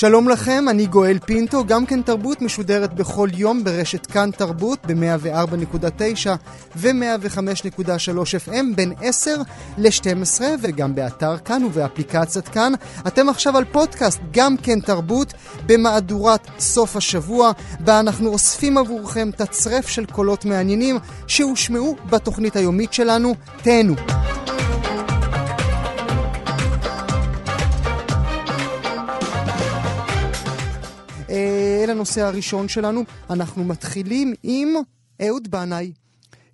שלום לכם, אני גואל פינטו, גם כן תרבות משודרת בכל יום ברשת כאן תרבות ב-104.9 ו-105.3 FM בין 10 ל-12 וגם באתר כאן ובאפליקציית כאן. אתם עכשיו על פודקאסט גם כן תרבות במהדורת סוף השבוע, בה אנחנו אוספים עבורכם תצרף של קולות מעניינים שהושמעו בתוכנית היומית שלנו. תהנו. אל הנושא הראשון שלנו, אנחנו מתחילים עם אהוד בנאי.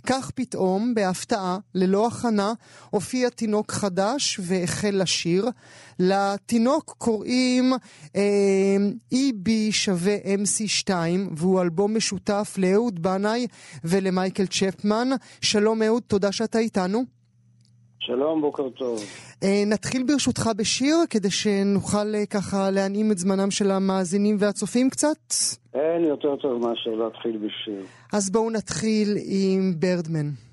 כך פתאום, בהפתעה, ללא הכנה, הופיע תינוק חדש והחל לשיר. לתינוק קוראים אה, EB שווה MC2, והוא אלבום משותף לאהוד בנאי ולמייקל צ'פמן. שלום אהוד, תודה שאתה איתנו. שלום, בוקר טוב. אה, נתחיל ברשותך בשיר, כדי שנוכל אה, ככה להנעים את זמנם של המאזינים והצופים קצת? אין יותר טוב מאשר להתחיל בשיר. אז בואו נתחיל עם ברדמן.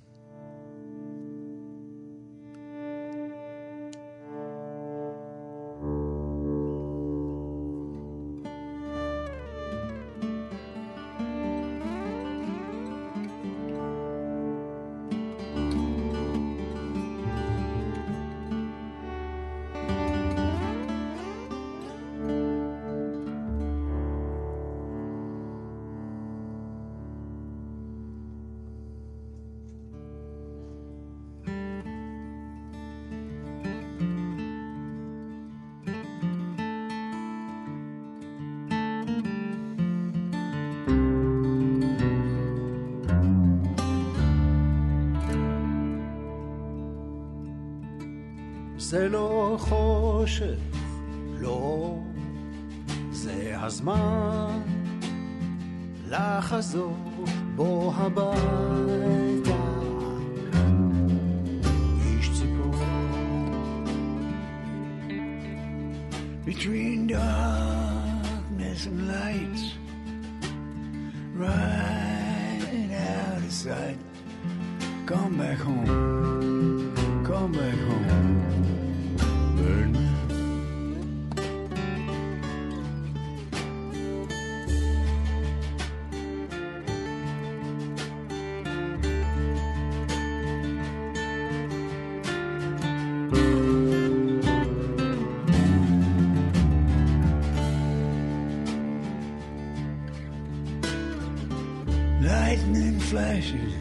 Flashes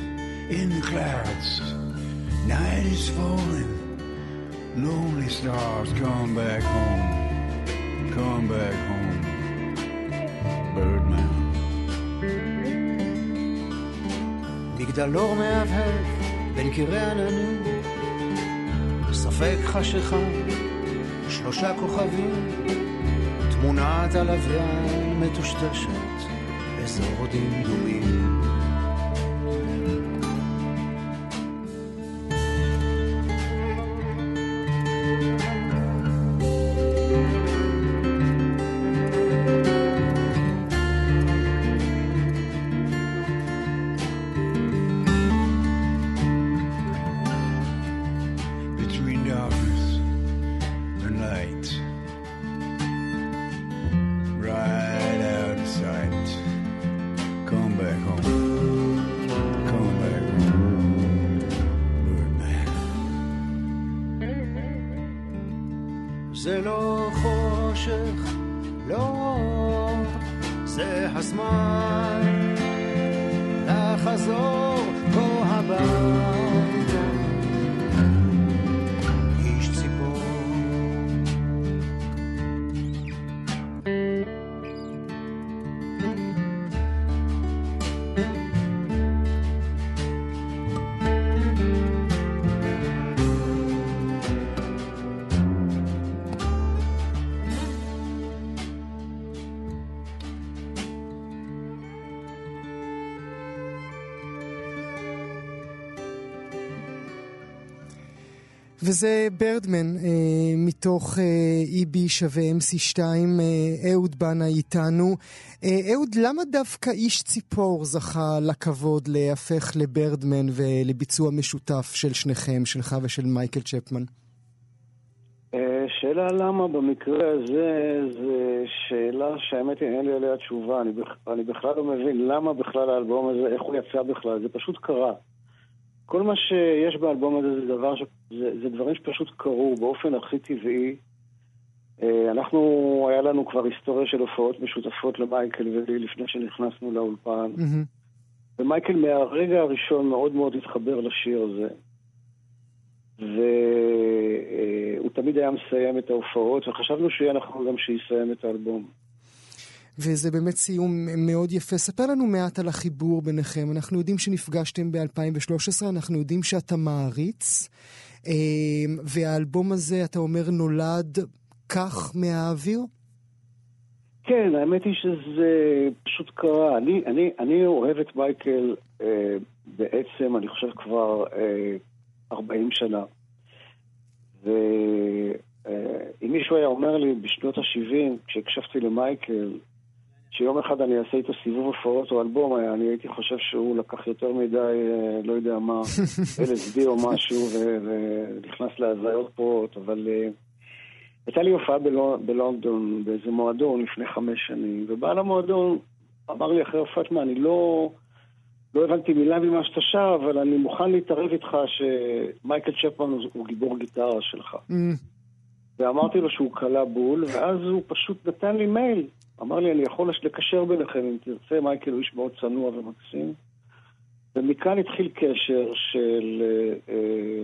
in the clouds. Night is falling. Lonely stars, come back home. Come back home. Birdman. מגדלור מהבהב בין קירי עננים, ספק חשיכה, שלושה כוכבים, תמונת הלוויין מטושטשת, אזור דמדומים. וזה ברדמן אה, מתוך אה, EB שווה MC2, אה, אהוד בנה איתנו. אה, אהוד, למה דווקא איש ציפור זכה לכבוד להפך לברדמן ולביצוע משותף של שניכם, שלך ושל מייקל צ'פמן? אה, שאלה למה במקרה הזה, זו שאלה שהאמת היא אין לי עליה תשובה. אני, בכ... אני בכלל לא מבין למה בכלל האלבום הזה, איך הוא יצא בכלל, זה פשוט קרה. כל מה שיש באלבום הזה זה, דבר ש... זה, זה דברים שפשוט קרו באופן הכי טבעי. אה, אנחנו, היה לנו כבר היסטוריה של הופעות משותפות למייקל ולי לפני שנכנסנו לאולפן. מהמם. ומייקל מהרגע הראשון מאוד מאוד התחבר לשיר הזה. והוא תמיד היה מסיים את ההופעות, וחשבנו שיהיה נכון גם שיסיים את האלבום. וזה באמת סיום מאוד יפה. ספר לנו מעט על החיבור ביניכם. אנחנו יודעים שנפגשתם ב-2013, אנחנו יודעים שאתה מעריץ, אה, והאלבום הזה, אתה אומר, נולד כך מהאוויר? כן, האמת היא שזה פשוט קרה. אני, אני, אני אוהב את מייקל אה, בעצם, אני חושב כבר אה, 40 שנה. ואם מישהו היה אומר לי בשנות ה-70, כשהקשבתי למייקל, שיום אחד אני אעשה איתו סיבוב הופעות או אלבום, אני הייתי חושב שהוא לקח יותר מדי, אה, לא יודע מה, LSD או משהו, ונכנס להזיות פרועות, אבל אה, הייתה לי הופעה בלו- בלונדון, באיזה מועדון לפני חמש שנים, ובעל המועדון אמר לי אחרי הופעת מה, אני לא... לא הבנתי מילה ממה שאתה שר, אבל אני מוכן להתערב איתך שמייקל צ'פמן הוא, הוא גיבור גיטרה שלך. Mm, ואמרתי לו שהוא קלע בול, ואז הוא פשוט נתן לי מייל. אמר לי, אני יכול לקשר ביניכם אם תרצה, מייקל הוא איש מאוד צנוע ומקסים. ומכאן התחיל קשר של אה, אה,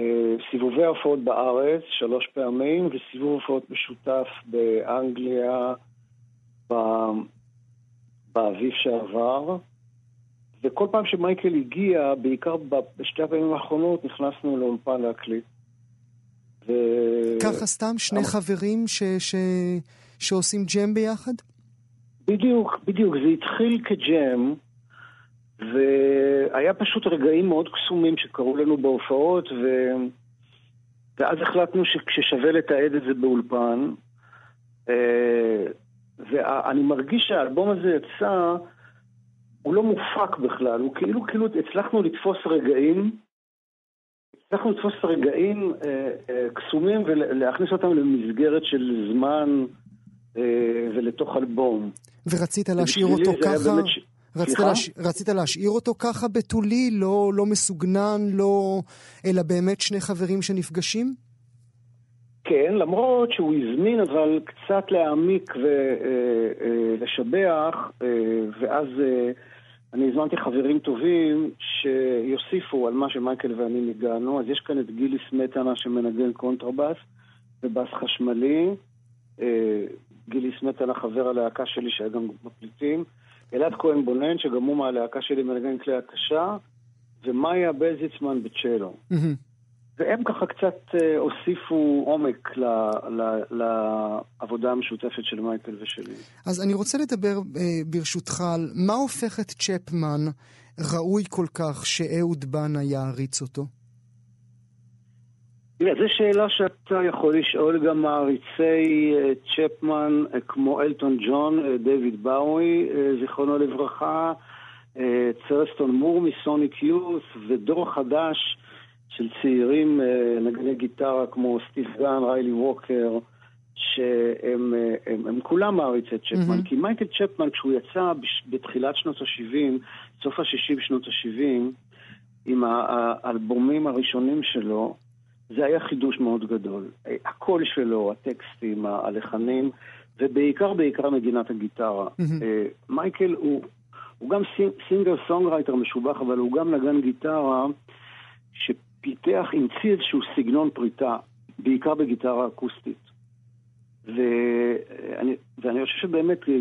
אה, סיבובי הופעות בארץ, שלוש פעמים, וסיבוב הופעות משותף באנגליה ב- באביב שעבר. וכל פעם שמייקל הגיע, בעיקר בשתי הפעמים האחרונות, נכנסנו לאולפן להקליט. ו... ככה סתם שני חברים ש- ש- שעושים ג'ם ביחד? בדיוק, בדיוק. זה התחיל כג'ם, והיה פשוט רגעים מאוד קסומים שקרו לנו בהופעות, ו... ואז החלטנו שכששווה לתעד את זה באולפן, אה, ואני מרגיש שהאלבום הזה יצא, הוא לא מופק בכלל, הוא כאילו, כאילו הצלחנו לתפוס רגעים, הצלחנו לתפוס רגעים אה, אה, קסומים ולהכניס אותם למסגרת של זמן ולתוך אלבום. ורצית להשאיר אותו ככה? באמת רצית? להש... רצית להשאיר אותו ככה בתולי, לא, לא מסוגנן, לא... אלא באמת שני חברים שנפגשים? כן, למרות שהוא הזמין אבל קצת להעמיק ולשבח, ואז אה, אני הזמנתי חברים טובים שיוסיפו על מה שמייקל ואני ניגענו. אז יש כאן את גילי סמטנה שמנגן קונטרבאס ובאס חשמלי. גילי סמטנה חבר הלהקה שלי שהיה גם בפליטים. אלעד כהן בונן, שגם הוא מהלהקה שלי מנגן כלי הקשה. ומאיה בזיצמן בצ'לו. והם ככה קצת אה, הוסיפו עומק ל, ל, לעבודה המשותפת של מייקל ושלי. אז אני רוצה לדבר אה, ברשותך על מה הופך את צ'פמן ראוי כל כך שאהוד בנה יעריץ אותו? תראה, זו שאלה שאתה יכול לשאול גם מעריצי אה, צ'פמן אה, כמו אלטון ג'ון, אה, דיוויד באוי, זיכרונו לברכה, צרסטון מור מסוניק יוס, ודור חדש של צעירים נגני גיטרה כמו סטיב גן, ריילי ווקר, שהם אה, הם, הם כולם מעריצי צ'פמן. מהמם. כי מייקל צ'פמן, כשהוא יצא בתחילת שנות ה-70, סוף ה-60 שנות ה-70, עם האלבומים הראשונים שלו, זה היה חידוש מאוד גדול. אה, הקול שלו, הטקסטים, הלחנים, ובעיקר בעיקר נגינת הגיטרה. אה, מייקל הוא, הוא גם sing, singer songwriter משובח, אבל הוא גם נגן גיטרה שפיתח, המציא איזשהו סגנון פריטה, בעיקר בגיטרה אקוסטית. ואני, ואני חושב שבאמת, אה,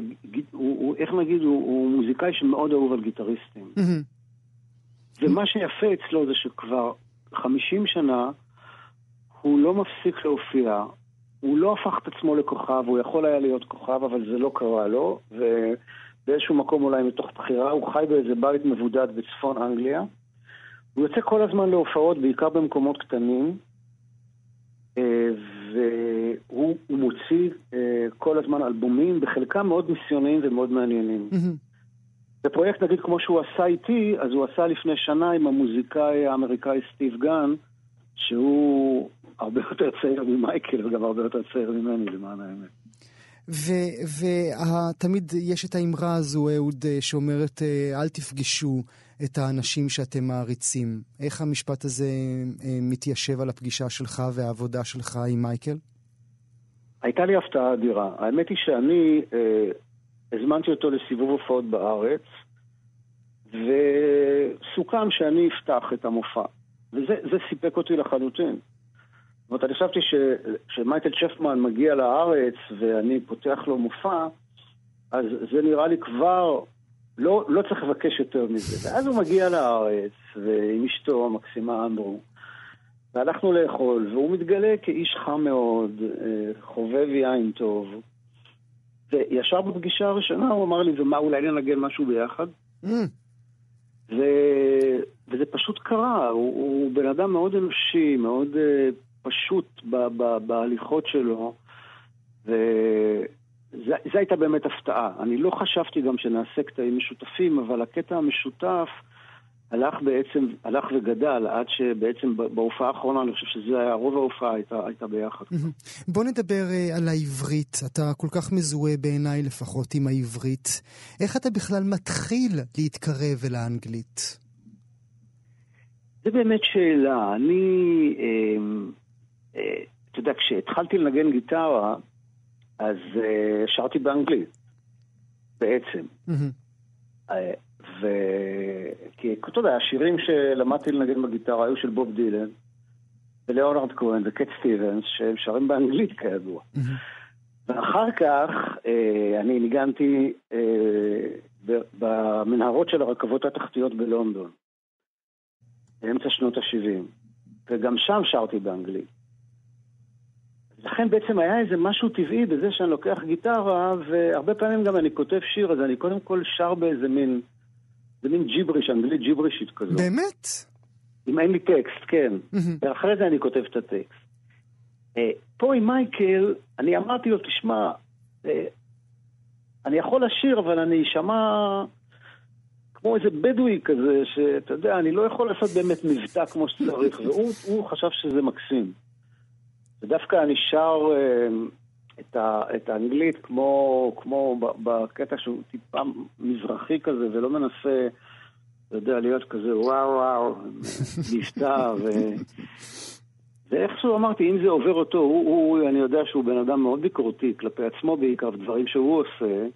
הוא, הוא, איך נגיד, הוא, הוא מוזיקאי שמאוד אהוב על גיטריסטים. ומה שיפה אצלו זה שכבר 50 שנה הוא לא מפסיק להופיע, הוא לא הפך את עצמו לכוכב, הוא יכול היה להיות כוכב, אבל זה לא קרה לו, ובאיזשהו מקום אולי מתוך בחירה, הוא חי באיזה בית מבודד בצפון אנגליה. הוא יוצא כל הזמן להופעות, בעיקר במקומות קטנים, אה, והוא הוא מוציא אה, כל הזמן אלבומים, בחלקם מאוד ניסיוניים ומאוד מעניינים. מהמם. בפרויקט נגיד כמו שהוא עשה איתי, אז הוא עשה לפני שנה עם המוזיקאי האמריקאי סטיב גן, שהוא הרבה יותר צעיר ממייקל וגם הרבה יותר צעיר ממני למען האמת. ותמיד יש את האמרה הזו, אהוד, אה, שאומרת, אה, אל תפגשו את האנשים שאתם מעריצים. איך המשפט הזה אה, מתיישב על הפגישה שלך והעבודה שלך עם מייקל? הייתה לי הפתעה אדירה. האמת היא שאני אה, הזמנתי אותו לסיבוב הופעות בארץ, וסוכם שאני אפתח את המופע. וזה זה סיפק אותי לחלוטין. זאת אומרת, אני חשבתי ש- שמייקל צ'פמן מגיע לארץ ואני פותח לו מופע, אז זה נראה לי כבר, לא, לא צריך לבקש יותר מזה. ואז הוא מגיע לארץ, ועם אשתו המקסימה אמרו, והלכנו לאכול, והוא מתגלה כאיש חם מאוד, אה, חובב יין טוב. וישר בפגישה הראשונה הוא אמר לי, ומה, אולי ננגן משהו ביחד? Mm, ו... וזה פשוט קרה, הוא, הוא בן אדם מאוד אנושי, מאוד uh, פשוט ב- ב- בהליכות שלו, וזו הייתה באמת הפתעה. אני לא חשבתי גם שנעשה קטעים משותפים, אבל הקטע המשותף הלך בעצם, הלך וגדל, עד שבעצם בהופעה האחרונה, אני חושב שזה היה, רוב ההופעה הייתה, הייתה ביחד. בוא נדבר אה, על העברית. אתה כל כך מזוהה בעיניי לפחות עם העברית. איך אתה בכלל מתחיל להתקרב אל האנגלית? זה באמת שאלה. אני, אה, אה, אתה יודע, כשהתחלתי לנגן גיטרה, אז אה, שרתי באנגלית, בעצם. אה, ו... כי אתה יודע, השירים שלמדתי לנגן בגיטרה היו של בוב דילן, וליאונרד כהן וקט סטיבנס, שהם שרים באנגלית כידוע. ואחר כך אני ניגנתי במנהרות של הרכבות התחתיות בלונדון, באמצע שנות ה-70, וגם שם שרתי באנגלית. לכן בעצם היה איזה משהו טבעי בזה שאני לוקח גיטרה, והרבה פעמים גם אני כותב שיר, אז אני קודם כל שר באיזה מין, זה מין ג'יבריש, אנגלית ג'יברישית כזו. באמת? אם אין לי טקסט, כן. ואחרי זה אני כותב את הטקסט. אה, פה עם מייקל, אני אמרתי לו, תשמע, אה, אני יכול לשיר, אבל אני אשמע כמו איזה בדואי כזה, שאתה יודע, אני לא יכול לעשות באמת מבטא כמו שצריך, והוא הוא חשב שזה מקסים. ודווקא אני שר אה, את, ה, את האנגלית כמו, כמו בקטע שהוא טיפה מזרחי כזה, ולא מנסה, אתה יודע, להיות כזה וואו וואו, מבטא, ו... ואיכשהו אמרתי, אם זה עובר אותו, הוא, הוא, אני יודע שהוא בן אדם מאוד ביקורתי כלפי עצמו בעיקר, דברים שהוא עושה,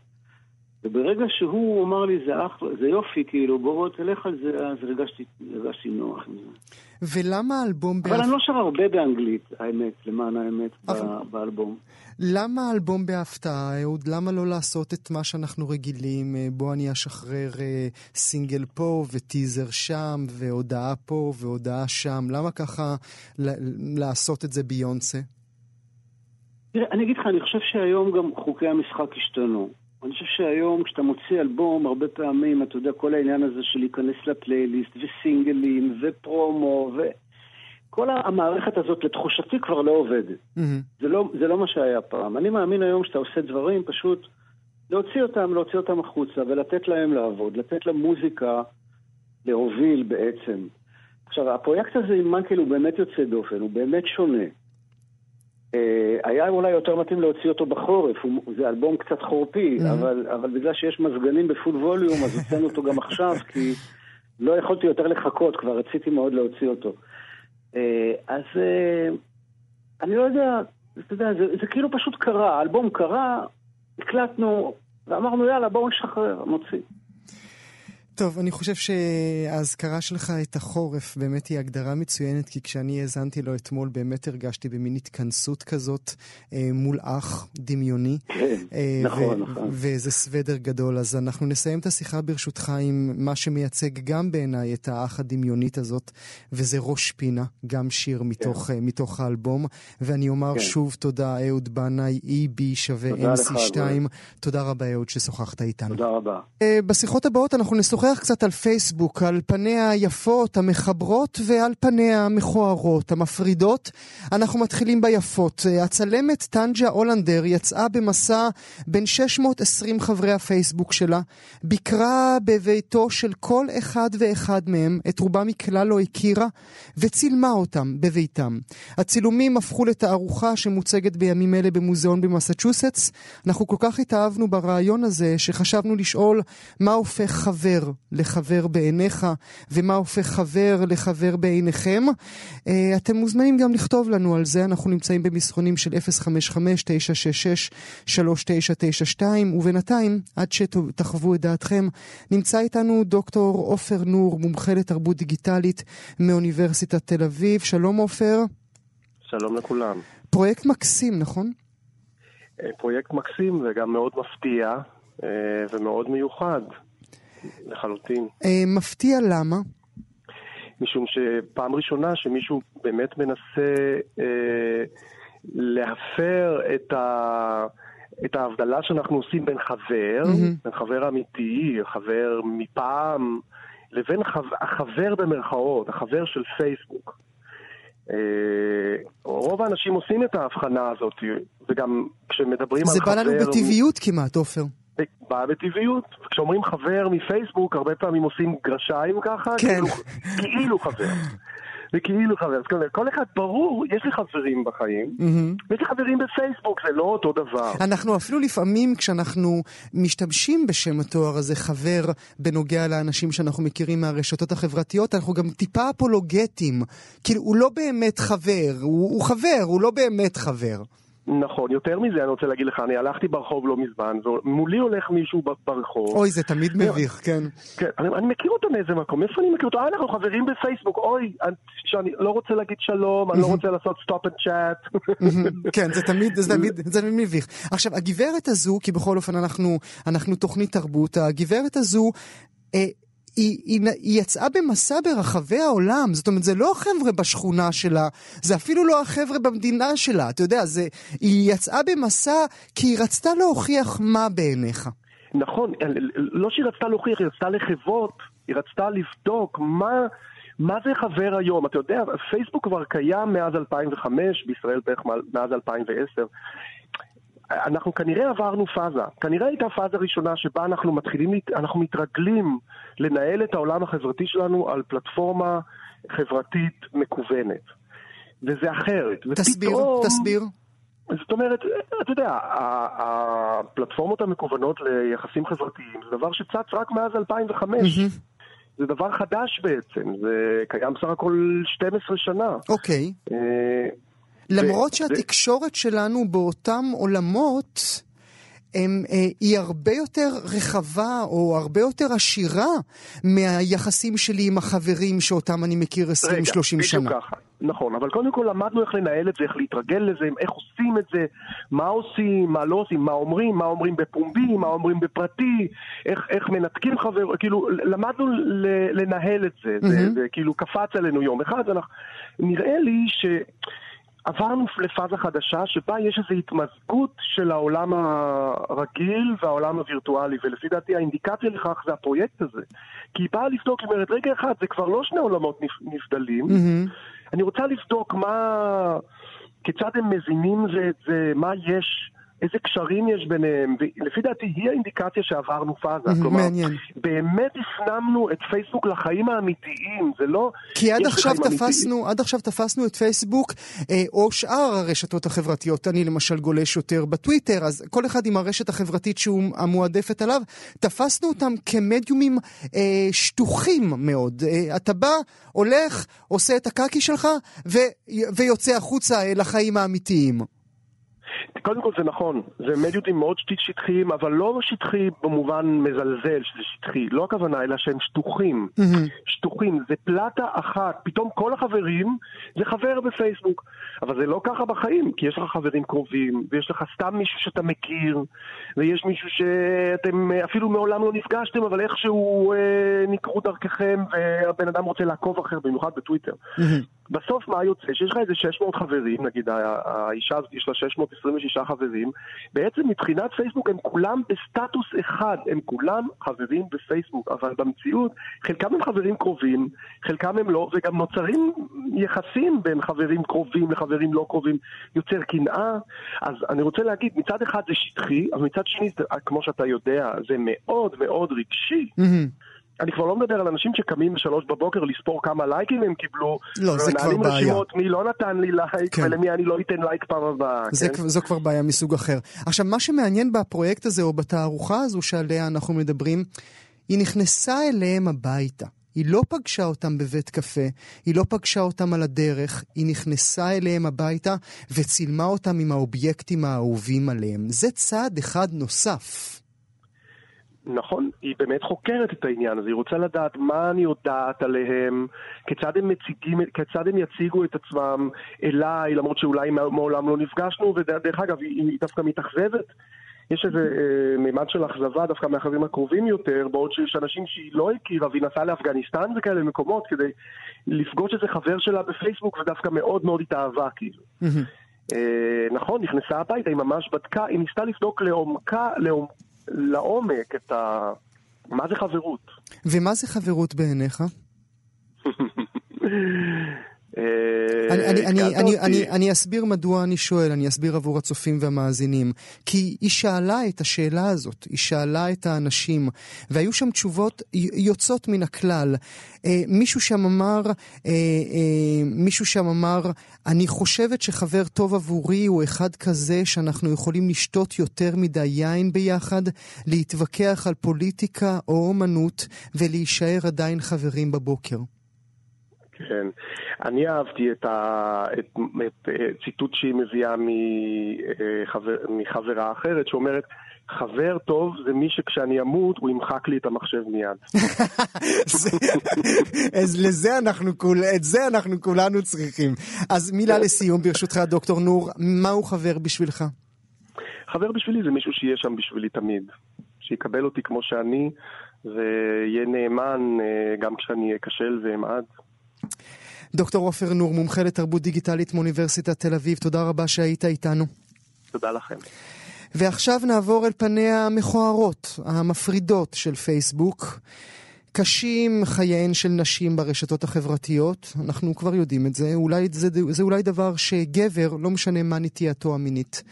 וברגע שהוא אמר לי, זה אחלה, זה יופי, כאילו, בוא בוא תלך על זה, אז הרגשתי, הרגשתי נוח עם זה. ולמה האלבום אבל אני בהפ... לא שר הרבה באנגלית, האמת, למען האמת, אבל- באלבום. למה האלבום בהפתעה, אהוד? למה לא לעשות את מה שאנחנו רגילים? אה, בוא אני אשחרר אה, סינגל פה וטיזר שם, והודעה פה והודעה שם. למה ככה לעשות את זה ביונסה? תראה, אני אגיד לך, אני חושב שהיום גם חוקי המשחק השתנו. אני חושב שהיום כשאתה מוציא אלבום, הרבה פעמים, אתה יודע, כל העניין הזה של להיכנס לפלייליסט, וסינגלים, ופרומו, וכל המערכת הזאת, לתחושתי, כבר לא עובדת. מהמם. זה לא, זה לא מה שהיה פעם. אני מאמין היום שאתה עושה דברים, פשוט להוציא אותם, להוציא אותם החוצה, ולתת להם לעבוד, לתת למוזיקה להוביל בעצם. עכשיו, הפרויקט הזה עם מנקל הוא באמת יוצא דופן, הוא באמת שונה. אה, היה אולי יותר מתאים להוציא אותו בחורף, זה אלבום קצת חורפי, Mhm. אבל, אבל בגלל שיש מזגנים בפול ווליום, אז הוצאנו אותו גם עכשיו, כי לא יכולתי יותר לחכות, כבר רציתי מאוד להוציא אותו. אה, אז אה, אני לא יודע, אתה יודע, זה, זה כאילו פשוט קרה, האלבום קרה, הקלטנו, ואמרנו יאללה בואו נשחרר, נוציא. טוב, אני חושב שהאזכרה שלך את החורף באמת היא הגדרה מצוינת, כי כשאני האזנתי לו אתמול באמת הרגשתי במין התכנסות כזאת אה, מול אח דמיוני. כן, אה, נכון, ו- נכון. ואיזה סוודר גדול. אז אנחנו נסיים את השיחה ברשותך עם מה שמייצג גם בעיניי את האח הדמיונית הזאת, וזה ראש פינה, גם שיר מתוך, אה, מתוך האלבום. ואני אומר כן. שוב תודה, אהוד בנאי, EB שווה תודה לך, MC2. אדוני. תודה רבה, אהוד, ששוחחת איתנו. תודה רבה. אה, בשיחות הבאות אנחנו נשוחח נשוחח קצת על פייסבוק, על פניה היפות, המחברות ועל פניה המכוערות, המפרידות. אנחנו מתחילים ביפות. הצלמת טנג'ה הולנדר יצאה במסע בין 620 חברי הפייסבוק שלה, ביקרה בביתו של כל אחד ואחד מהם, את רובם היא כלל לא הכירה, וצילמה אותם בביתם. הצילומים הפכו לתערוכה שמוצגת בימים אלה במוזיאון במסצ'וסטס. אנחנו כל כך התאהבנו ברעיון הזה, שחשבנו לשאול מה הופך חבר לחבר בעיניך, ומה הופך חבר לחבר בעיניכם. Uh, אתם מוזמנים גם לכתוב לנו על זה, אנחנו נמצאים במסרונים של 055-966-3992, ובינתיים, עד שתחוו את דעתכם, נמצא איתנו דוקטור עופר נור, מומחה לתרבות דיגיטלית מאוניברסיטת תל אביב. שלום עופר. שלום לכולם. פרויקט מקסים, נכון? אה, פרויקט מקסים וגם מאוד מפתיע אה, ומאוד מיוחד לחלוטין. אה, מפתיע למה? משום שפעם ראשונה שמישהו באמת מנסה אה, להפר את, ה, את ההבדלה שאנחנו עושים בין חבר, mm-hmm. בין חבר אמיתי, חבר מפעם, לבין חו, החבר במרכאות, החבר של פייסבוק. אה, רוב האנשים עושים את ההבחנה הזאת, וגם כשמדברים על חבר... זה בא לנו בטבעיות כמעט, עופר. בא בטבעיות. כשאומרים חבר מפייסבוק, הרבה פעמים עושים גרשיים ככה, כן. כאילו, כאילו חבר. זה כאילו חבר. אז כל אחד, ברור, יש לי חברים בחיים, Mm-hmm. ויש לי חברים בפייסבוק, זה לא אותו דבר. אנחנו אפילו לפעמים, כשאנחנו משתמשים בשם התואר הזה, חבר, בנוגע לאנשים שאנחנו מכירים מהרשתות החברתיות, אנחנו גם טיפה אפולוגטים. כאילו, הוא לא באמת חבר, הוא, הוא חבר, הוא לא באמת חבר. נכון, יותר מזה אני רוצה להגיד לך, אני הלכתי ברחוב לא מזמן, ומולי הולך מישהו ברחוב. אוי, זה תמיד מביך, כן. כן, אני, אני מכיר אותו מאיזה מקום, איפה אני מכיר אותו? אה, אנחנו חברים בפייסבוק, אוי, אני, שאני לא רוצה להגיד שלום, אני לא רוצה לעשות stop and chat. כן, זה תמיד, זה תמיד, זה תמיד מביך. עכשיו, הגברת הזו, כי בכל אופן אנחנו, אנחנו תוכנית תרבות, הגברת הזו, אה, היא, היא, היא יצאה במסע ברחבי העולם, זאת אומרת, זה לא החבר'ה בשכונה שלה, זה אפילו לא החבר'ה במדינה שלה, אתה יודע, זה, היא יצאה במסע כי היא רצתה להוכיח מה בעיניך. נכון, לא שהיא רצתה להוכיח, היא רצתה לחוות, היא רצתה לבדוק מה, מה זה חבר היום. אתה יודע, פייסבוק כבר קיים מאז 2005, בישראל בערך מאז 2010. אנחנו כנראה עברנו פאזה. כנראה הייתה פאזה ראשונה שבה אנחנו מתחילים, אנחנו מתרגלים לנהל את העולם החברתי שלנו על פלטפורמה חברתית מקוונת. וזה אחרת. תסביר, ופתאום, תסביר. זאת אומרת, אתה יודע, הפלטפורמות המקוונות ליחסים חברתיים זה דבר שצץ רק מאז 2005. זה דבר חדש בעצם, זה קיים סך הכל 12 שנה. אוקיי. אה, למרות שהתקשורת שלנו באותם עולמות, הם, אה, היא הרבה יותר רחבה או הרבה יותר עשירה מהיחסים שלי עם החברים שאותם אני מכיר 20-30 שנה. בדיוק ככה, נכון, אבל קודם כל למדנו איך לנהל את זה, איך להתרגל לזה, איך עושים את זה, מה עושים, מה לא עושים, מה אומרים, מה אומרים בפומבי, מה אומרים בפרטי, איך, איך מנתקים חבר, כאילו למדנו לנהל את זה, זה, מהמם. זה כאילו קפץ עלינו יום אחד, ואנחנו, נראה לי ש... עברנו לפאזה חדשה שבה יש איזו התמזגות של העולם הרגיל והעולם הווירטואלי, ולפי דעתי האינדיקציה לכך זה הפרויקט הזה. כי היא באה לבדוק, היא אומרת, רגע אחד, זה כבר לא שני עולמות נבדלים, מהמם. אני רוצה לבדוק מה... כיצד הם מזינים זה את זה, מה יש, איזה קשרים יש ביניהם, ולפי דעתי היא האינדיקציה שעברנו פאזה. כלומר, מעניין. באמת הפנמנו את פייסבוק לחיים האמיתיים, זה לא... כי עד עכשיו אמיתיים. תפסנו, עד עכשיו תפסנו את פייסבוק אה, או שאר הרשתות החברתיות. אני למשל גולש יותר בטוויטר, אז כל אחד עם הרשת החברתית שהוא המועדפת עליו, תפסנו אותם כמדיומים אה, שטוחים מאוד. אה, אתה בא, הולך, עושה את הקקי שלך ו, ויוצא החוצה אה, לחיים האמיתיים. קודם כל זה נכון, זה מדיוטים מאוד שט- שטחיים, אבל לא שטחי במובן מזלזל שזה שטחי, לא הכוונה, אלא שהם שטוחים. שטוחים, זה פלטה אחת, פתאום כל החברים זה חבר בפייסבוק. אבל זה לא ככה בחיים, כי יש לך חברים קרובים, ויש לך סתם מישהו שאתה מכיר, ויש מישהו שאתם אה, אפילו מעולם לא נפגשתם, אבל איכשהו אה, נקרו דרככם, והבן אדם רוצה לעקוב אחר, במיוחד בטוויטר. בסוף מה יוצא? שיש לך איזה 600 חברים, נגיד האישה הזאת יש לה 626 חברים, בעצם מבחינת פייסבוק הם כולם בסטטוס אחד, הם כולם חברים בפייסבוק, אבל במציאות חלקם הם חברים קרובים, חלקם הם לא, וגם נוצרים יחסים בין חברים קרובים לחברים לא קרובים, יוצר קנאה. אז אני רוצה להגיד, מצד אחד זה שטחי, אבל מצד שני, כמו שאתה יודע, זה מאוד מאוד רגשי. מהמם. אני כבר לא מדבר על אנשים שקמים בשלוש בבוקר לספור כמה לייקים הם קיבלו. לא, זה כבר ומנהלים בעיה. רשימות מי לא נתן לי לייק כן. ולמי אני לא אתן לייק פעם הבאה. זה, כן? זו כבר בעיה מסוג אחר. עכשיו, מה שמעניין בפרויקט הזה, או בתערוכה הזו שעליה אנחנו מדברים, היא נכנסה אליהם הביתה. היא לא פגשה אותם בבית קפה, היא לא פגשה אותם על הדרך, היא נכנסה אליהם הביתה וצילמה אותם עם האובייקטים האהובים עליהם. זה צעד אחד נוסף. נכון, היא באמת חוקרת את העניין הזה, היא רוצה לדעת מה אני יודעת עליהם, כיצד הם מציגים, כיצד הם יציגו את עצמם אליי, למרות שאולי מעולם לא נפגשנו, ודרך אגב, היא, היא דווקא מתאכזבת. יש איזה אה, מימד של אכזבה דווקא מהחברים הקרובים יותר, בעוד שיש אנשים שהיא לא הכירה והיא נסעה לאפגניסטן וכאלה מקומות כדי לפגוש איזה חבר שלה בפייסבוק ודווקא מאוד מאוד התאהבה כאילו. אה, נכון, נכנסה הביתה, היא ממש בדקה, היא ניסתה לבדוק לעומקה, לעומק, לעומק את ה... מה זה חברות. ומה זה חברות בעיניך? אה, אני, אני, אני, התקלת אני, אותי. אני, אני אסביר מדוע אני שואל, אני אסביר עבור הצופים והמאזינים. כי היא שאלה את השאלה הזאת, היא שאלה את האנשים, והיו שם תשובות יוצאות מן הכלל. אה, מישהו שם אמר, אה, אה, מישהו שם אמר, אני חושבת שחבר טוב עבורי הוא אחד כזה שאנחנו יכולים לשתות יותר מדי יין ביחד, להתווכח על פוליטיקה או אומנות, ולהישאר עדיין חברים בבוקר. כן. אני אהבתי את, ה... את... את... את ציטוט שהיא מביאה מחבר... מחברה אחרת שאומרת חבר טוב זה מי שכשאני אמות הוא ימחק לי את המחשב מיד. אז לזה אנחנו, כול, את זה אנחנו כולנו צריכים. אז מילה לסיום, ברשותך, דוקטור נור, מהו חבר בשבילך? חבר בשבילי זה מישהו שיהיה שם בשבילי תמיד. שיקבל אותי כמו שאני ויהיה נאמן אה, גם כשאני אכשל ואמעד. דוקטור עופר נור, מומחה לתרבות דיגיטלית מאוניברסיטת תל אביב, תודה רבה שהיית איתנו. תודה לכם. ועכשיו נעבור אל פניה המכוערות, המפרידות של פייסבוק. קשים חייהן של נשים ברשתות החברתיות, אנחנו כבר יודעים את זה, אולי זה, זה אולי דבר שגבר, לא משנה מה נטייתו המינית,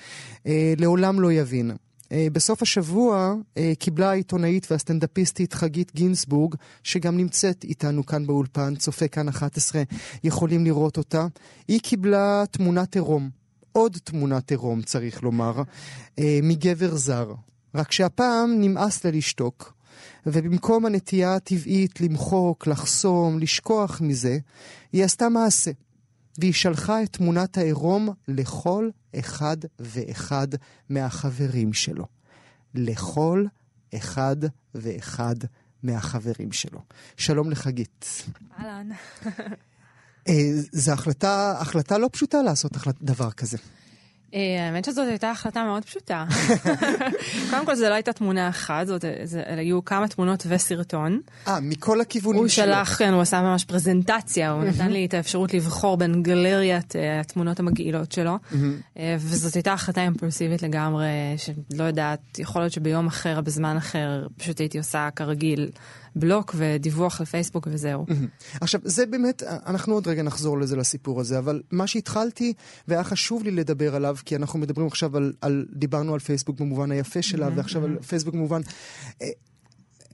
אה, לעולם לא יבין. אה, בסוף השבוע אה, קיבלה העיתונאית והסטנדאפיסטית חגית גינזבורג, שגם נמצאת איתנו כאן באולפן, צופה כאן 11, יכולים לראות אותה. היא קיבלה תמונת עירום, עוד תמונת עירום צריך לומר, אה, מגבר זר. רק שהפעם נמאס לה לשתוק, ובמקום הנטייה הטבעית למחוק, לחסום, לשכוח מזה, היא עשתה מעשה. והיא שלחה את תמונת העירום לכל אחד ואחד מהחברים שלו. לכל אחד ואחד מהחברים שלו. שלום לחגית. אהלן. אה, זו החלטה, החלטה לא פשוטה לעשות דבר כזה. אה, האמת שזאת הייתה החלטה מאוד פשוטה. קודם כל, זו לא הייתה תמונה אחת, זאת, זה, היו כמה תמונות וסרטון. אה, מכל הכיוונים הוא שלו. שלח, כן, הוא עשה ממש פרזנטציה, הוא נתן לי את האפשרות לבחור בין גלריית אה, התמונות המגעילות שלו. אה, וזאת הייתה החלטה אימפולסיבית לגמרי, שלא יודעת, יכול להיות שביום אחר, בזמן אחר, פשוט הייתי עושה כרגיל בלוק ודיווח לפייסבוק וזהו. עכשיו, זה באמת, אנחנו עוד רגע נחזור לזה, לסיפור הזה, אבל מה שהתחלתי, והיה חשוב לי לדבר עליו, כי אנחנו מדברים עכשיו על, על דיברנו על פייסבוק במובן היפה שלה, ועכשיו על פייסבוק במובן... אה,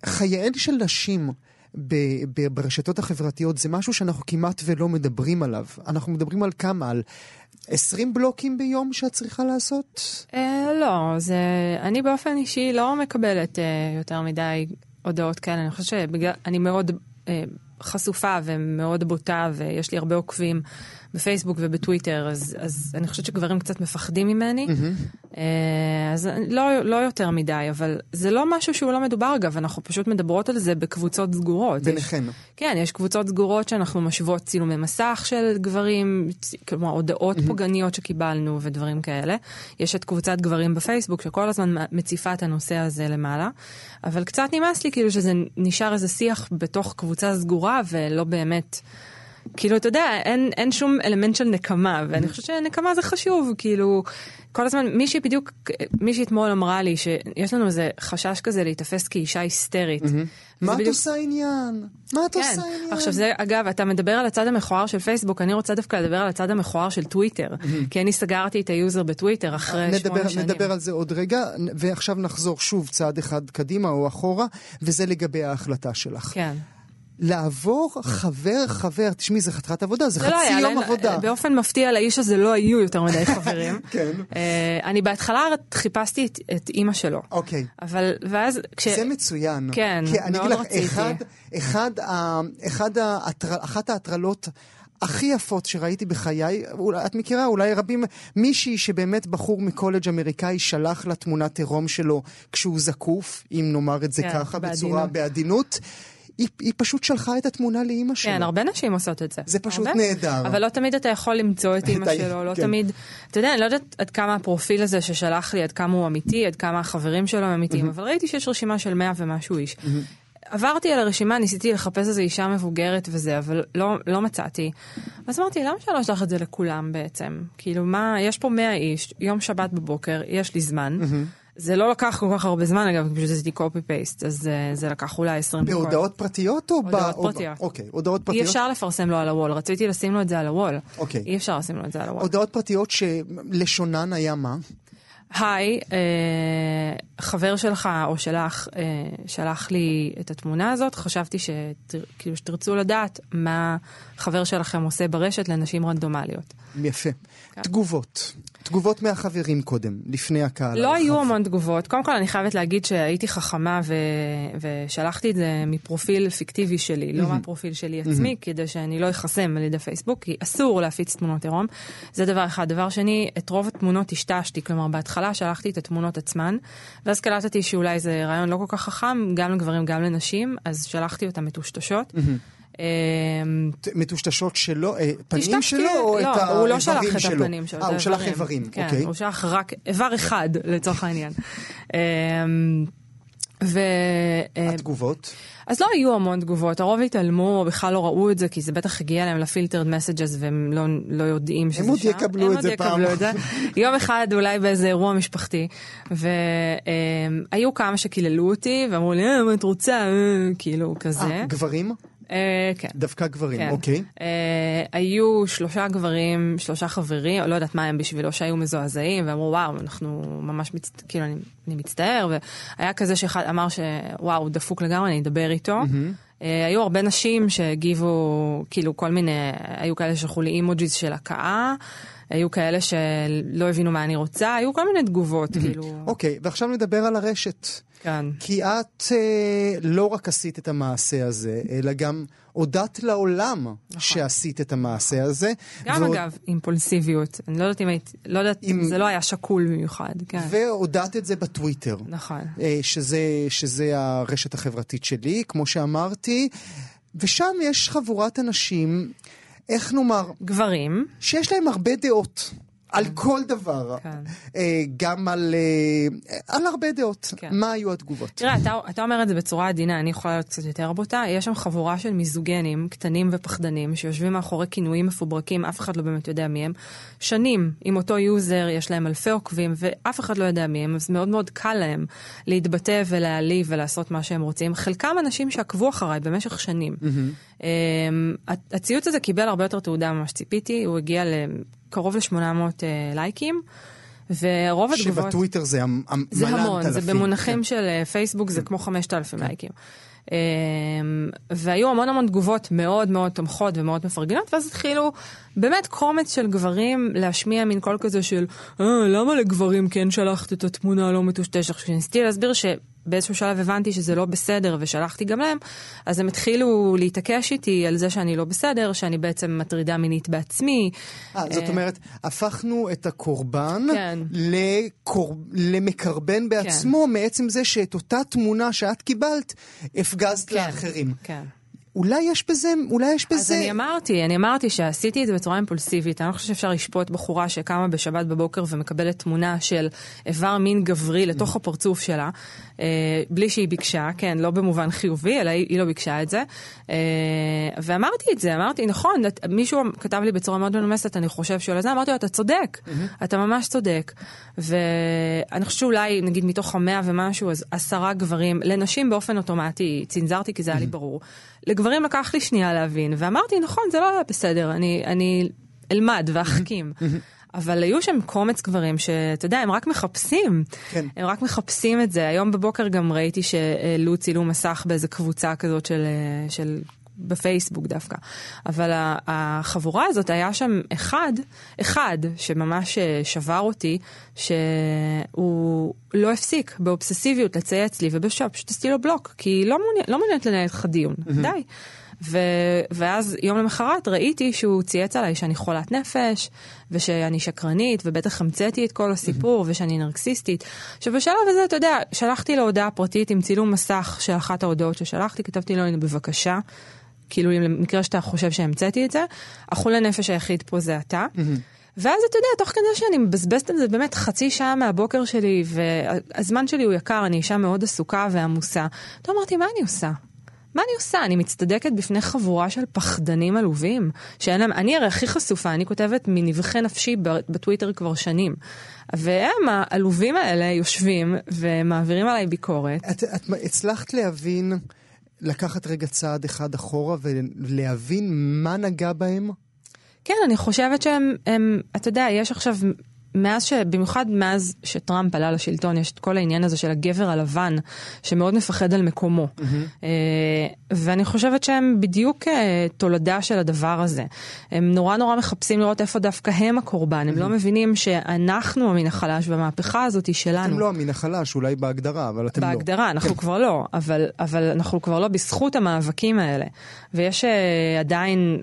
חייהן של נשים ב, ב, ברשתות החברתיות זה משהו שאנחנו כמעט ולא מדברים עליו. אנחנו מדברים על כמה? על 20 בלוקים ביום שאת צריכה לעשות? אה, לא, זה... אני באופן אישי לא מקבלת אה, יותר מדי הודעות כאלה. אני חושבת שבגלל... אני מאוד אה, חשופה ומאוד בוטה, ויש לי הרבה עוקבים בפייסבוק ובטוויטר, אז, אז אני חושבת שגברים קצת מפחדים ממני. אה, אז לא, לא יותר מדי, אבל זה לא משהו שהוא לא מדובר, אגב, אנחנו פשוט מדברות על זה בקבוצות סגורות. יש- ביניכן. כן, יש קבוצות סגורות שאנחנו משוות צילומי מסך של גברים, כלומר הודעות פוגעניות שקיבלנו ודברים כאלה. יש את קבוצת גברים בפייסבוק שכל הזמן מציפה את הנושא הזה למעלה, אבל קצת נמאס לי כאילו שזה נשאר איזה שיח בתוך קבוצה סגורה ולא באמת כאילו, אתה יודע, אין, אין שום אלמנט של נקמה, ואני חושבת שנקמה זה חשוב, כאילו, כל הזמן, מישהי בדיוק, מישהי אתמול אמרה לי שיש לנו איזה חשש כזה להיתפס כאישה היסטרית. מה את עושה עניין? מה את כן, עושה עניין? עכשיו זה, אגב, אתה מדבר על הצד המכוער של פייסבוק, אני רוצה דווקא לדבר על הצד המכוער של טוויטר, כי אני סגרתי את ה user בטוויטר אחרי שמונה שנים. נדבר על זה עוד רגע, ועכשיו נחזור שוב צעד אחד קדימה או אחורה, וזה לגבי ההחלטה שלך. כן. לעבור חבר חבר, תשמעי, זה חתיכת עבודה, זה זה לא חצי היה, יום לא- עבודה. באופן מפתיע לאיש הזה לא היו יותר מדי חברים. כן. אה, אני בהתחלה חיפשתי את, את אימא שלו. אוקיי. אבל, ואז כש... זה מצוין. כן, כי אני מאוד לך, רציתי. אחד, אחד, אחד אחת ההטרלות הכי יפות שראיתי בחיי, אולי- את מכירה, אולי רבים, מישהי שבאמת בחור מקולג' אמריקאי שלח לה תמונת עירום שלו כשהוא זקוף, אם נאמר את זה כן, ככה, בצורה, בעדינות. היא, היא פשוט שלחה את התמונה לאימא שלו. כן, הרבה נשים עושות את זה. זה פשוט הרבה. נהדר. אבל לא תמיד אתה יכול למצוא את אימא שלו, לא כן. תמיד... אתה יודע, אני לא יודעת עד כמה הפרופיל הזה ששלח לי, עד כמה הוא אמיתי, עד כמה החברים שלו הם אמיתיים, אבל ראיתי שיש רשימה של 100 ומשהו איש. עברתי על הרשימה, ניסיתי לחפש איזו אישה מבוגרת וזה, אבל לא, לא מצאתי. אז אמרתי, למה שאני לא אשלח את זה לכולם בעצם? כאילו, מה, יש פה 100 איש, יום שבת בבוקר, יש לי זמן. זה לא לקח כל כך הרבה זמן, אגב, פשוט עשיתי copy paste, אז אה, זה לקח אולי 20 דקות. בהודעות פרטיות או ב... הודעות פרטיות. אוקיי, הודעות אי פרטיות. אפשר לפרסם לו על הוול, רציתי לשים לו את זה על הוול. אוקיי. אי אפשר לשים לו את זה על הוול. הודעות פרטיות שלשונן היה מה? היי, אה, חבר שלך או שלך אה, שלח לי את התמונה הזאת, חשבתי שתר, כאילו שתרצו לדעת מה חבר שלכם עושה ברשת לנשים רנדומליות. יפה. תגובות. תגובות מהחברים קודם, לפני הקהל. לא. היו המון תגובות. קודם כל, אני חייבת להגיד שהייתי חכמה ו... ושלחתי את זה מפרופיל פיקטיבי שלי, לא מהפרופיל שלי עצמי, כדי שאני לא אחסם על ידי פייסבוק, כי אסור להפיץ תמונות עירום. זה דבר אחד. דבר שני, את רוב התמונות השתשתי, כלומר, בהתחלה שלחתי את התמונות עצמן, ואז קלטתי שאולי זה רעיון לא כל כך חכם, גם לגברים, גם לנשים, אז שלחתי אותן מטושטשות. ת- מטושטשות שלו, אה, פנים שלו או לא, את האיברים שלו? הוא לא שלח את הפנים שלו, אה, הוא שלח. איברים, כן, אוקיי. הוא שלח רק איבר אחד לצורך העניין. אמ, ו... אה, התגובות? אז לא היו המון תגובות, הרוב התעלמו, בכלל לא ראו את זה, כי זה בטח הגיע להם לפילטרד מסג'ס והם לא, לא יודעים שזה שם. עוד יקבלו את זה פעם. הם עוד יקבלו את זה. יום אחד אולי באיזה אירוע משפחתי, והיו כמה שקיללו אותי, ואמרו לי, אה, מה את רוצה, אה, כאילו, כזה. אה, גברים? אה, כן. דווקא גברים, כן. אוקיי. אה, היו שלושה גברים, שלושה חברים, לא יודעת מה הם בשבילו, שהיו מזועזעים, ואמרו, וואו, אנחנו ממש, מצ... כאילו, אני, אני מצטער, והיה כזה שאחד אמר שוואו, הוא דפוק לגמרי, אני אדבר איתו. אה, היו הרבה נשים שהגיבו, כאילו, כל מיני, היו כאלה ששלחו לי אימוג'יז של הכאה. היו כאלה שלא הבינו מה אני רוצה, היו כל מיני תגובות, כאילו, אוקיי, ועכשיו נדבר על הרשת. כן. כי את אה, לא רק עשית את המעשה הזה, אלא גם הודעת לעולם שעשית את המעשה הזה. גם ועוד- אגב, אימפולסיביות. אני לא יודעת אם הייתי, לא יודעת, אם- זה לא היה שקול במיוחד, כן. והודעת את זה בטוויטר. נכון. אה, שזה, שזה הרשת החברתית שלי, כמו שאמרתי, ושם יש חבורת אנשים, איך נאמר, גברים, שיש להם הרבה דעות. על כל דבר, כן. אה, גם על, אה, על הרבה דעות. כן. מה היו התגובות? תראה, אתה, אתה אומר את זה בצורה עדינה, אני יכולה להיות קצת יותר בוטה. יש שם חבורה של מיזוגנים, קטנים ופחדנים, שיושבים מאחורי כינויים מפוברקים, אף אחד לא באמת יודע מי הם. שנים עם אותו user, יש להם אלפי עוקבים, ואף אחד לא יודע מי הם, אז מאוד מאוד קל להם להתבטא ולהעליב ולעשות מה שהם רוצים. חלקם אנשים שעקבו אחריי במשך שנים. Mm-hmm. הציוץ הזה קיבל הרבה יותר תעודה ממה שציפיתי, הוא הגיע לקרוב ל-800 uh, לייקים. ורוב התגובות... שבטוויטר זה המ- המ- זה המון, זה אלפים. במונחים של אה, פייסבוק זה כמו 5,000 לייקים. אמ, והיו המון המון תגובות מאוד מאוד תומכות ומאוד מפרגנות, ואז התחילו באמת קומץ של גברים להשמיע מין קול כזה של, אה, למה לגברים כן שלחת את התמונה הלא מטושטשת? כשניסיתי להסביר שבאיזשהו שלב הבנתי שזה לא בסדר ושלחתי גם להם, אז הם התחילו להתעקש איתי על זה שאני לא בסדר, שאני בעצם מטרידה מינית בעצמי. אה, זאת אומרת, הפכנו את הקורבן כן. לקור... למקרבן בעצמו, מעצם זה שאת אותה תמונה שאת קיבלת, הפגזת כן, לאחרים. כן. אולי יש בזה, אולי יש אז בזה... אני אמרתי, אני אמרתי שעשיתי את זה בצורה אימפולסיבית. אני לא חושבת שאפשר לשפוט בחורה שקמה בשבת בבוקר ומקבלת תמונה של איבר מין גברי לתוך הפרצוף שלה, אה, בלי שהיא ביקשה, כן, לא במובן חיובי, אלא היא, היא לא ביקשה את זה. אה, ואמרתי את זה, אמרתי, נכון, את- מישהו כתב לי בצורה מאוד מנומסת, אני חושב שהוא על זה, אמרתי לו, אתה צודק, אתה ממש צודק. ואני חושבת שאולי, נגיד, מתוך המאה ומשהו, אז עשרה גברים, לנשים באופן אוטומטי צנזרתי, כי זה היה לי ברור. לגברים לקח לי שנייה להבין, ואמרתי, נכון, זה לא היה בסדר, אני, אני אלמד ואחכים. אבל היו שם קומץ גברים שאתה יודע, הם רק מחפשים. כן. הם רק מחפשים את זה. היום בבוקר גם ראיתי שהעלו צילום מסך באיזה קבוצה כזאת של, אה, של בפייסבוק דווקא. אבל החבורה הזאת, היה שם אחד, אחד שממש אה, שבר אותי, שהוא לא הפסיק באובססיביות לצייץ לי, ובשעה פשוט עשיתי לו בלוק, כי היא לא מעוניינת לא מעוניינת לנהל איתך דיון, די. ו... ואז יום למחרת ראיתי שהוא צייץ עליי שאני חולת נפש, ושאני שקרנית, ובטח המצאתי את כל הסיפור, ושאני נרקסיסטית. עכשיו בשלב הזה, אתה יודע, שלחתי לו הודעה פרטית עם צילום מסך של אחת ההודעות ששלחתי, כתבתי לו, הנה בבקשה, כאילו למקרה שאתה חושב שהמצאתי את זה, החול הנפש היחיד פה זה אתה. ואז אתה יודע, תוך כדי שאני מבזבזת על זה באמת חצי שעה מהבוקר שלי, והזמן שלי הוא יקר, אני אישה מאוד עסוקה ועמוסה. אתה אמרתי, מה אני עושה? מה אני עושה? אני מצטדקת בפני חבורה של פחדנים עלובים, שאין להם, אני הרי הכי חשופה, אני כותבת מנבחי נפשי בטוויטר כבר שנים. והם, העלובים האלה, יושבים ומעבירים עליי ביקורת. את, את הצלחת להבין, לקחת רגע צעד אחד אחורה ולהבין מה נגע בהם? כן, אני חושבת שהם, הם, אתה יודע, יש עכשיו, מאז ש... במיוחד מאז שטראמפ עלה לשלטון, יש את כל העניין הזה של הגבר הלבן, שמאוד מפחד על מקומו. אה, ואני חושבת שהם בדיוק אה, תולדה של הדבר הזה. הם נורא נורא מחפשים לראות איפה דווקא הם הקורבן. הם לא מבינים שאנחנו המין החלש, והמהפכה הזאת היא שלנו. אתם לא המין החלש, אולי בהגדרה, אבל אתם לא. בהגדרה, אנחנו כן. כבר לא, אבל, אבל אנחנו כבר לא בזכות המאבקים האלה. ויש uh, עדיין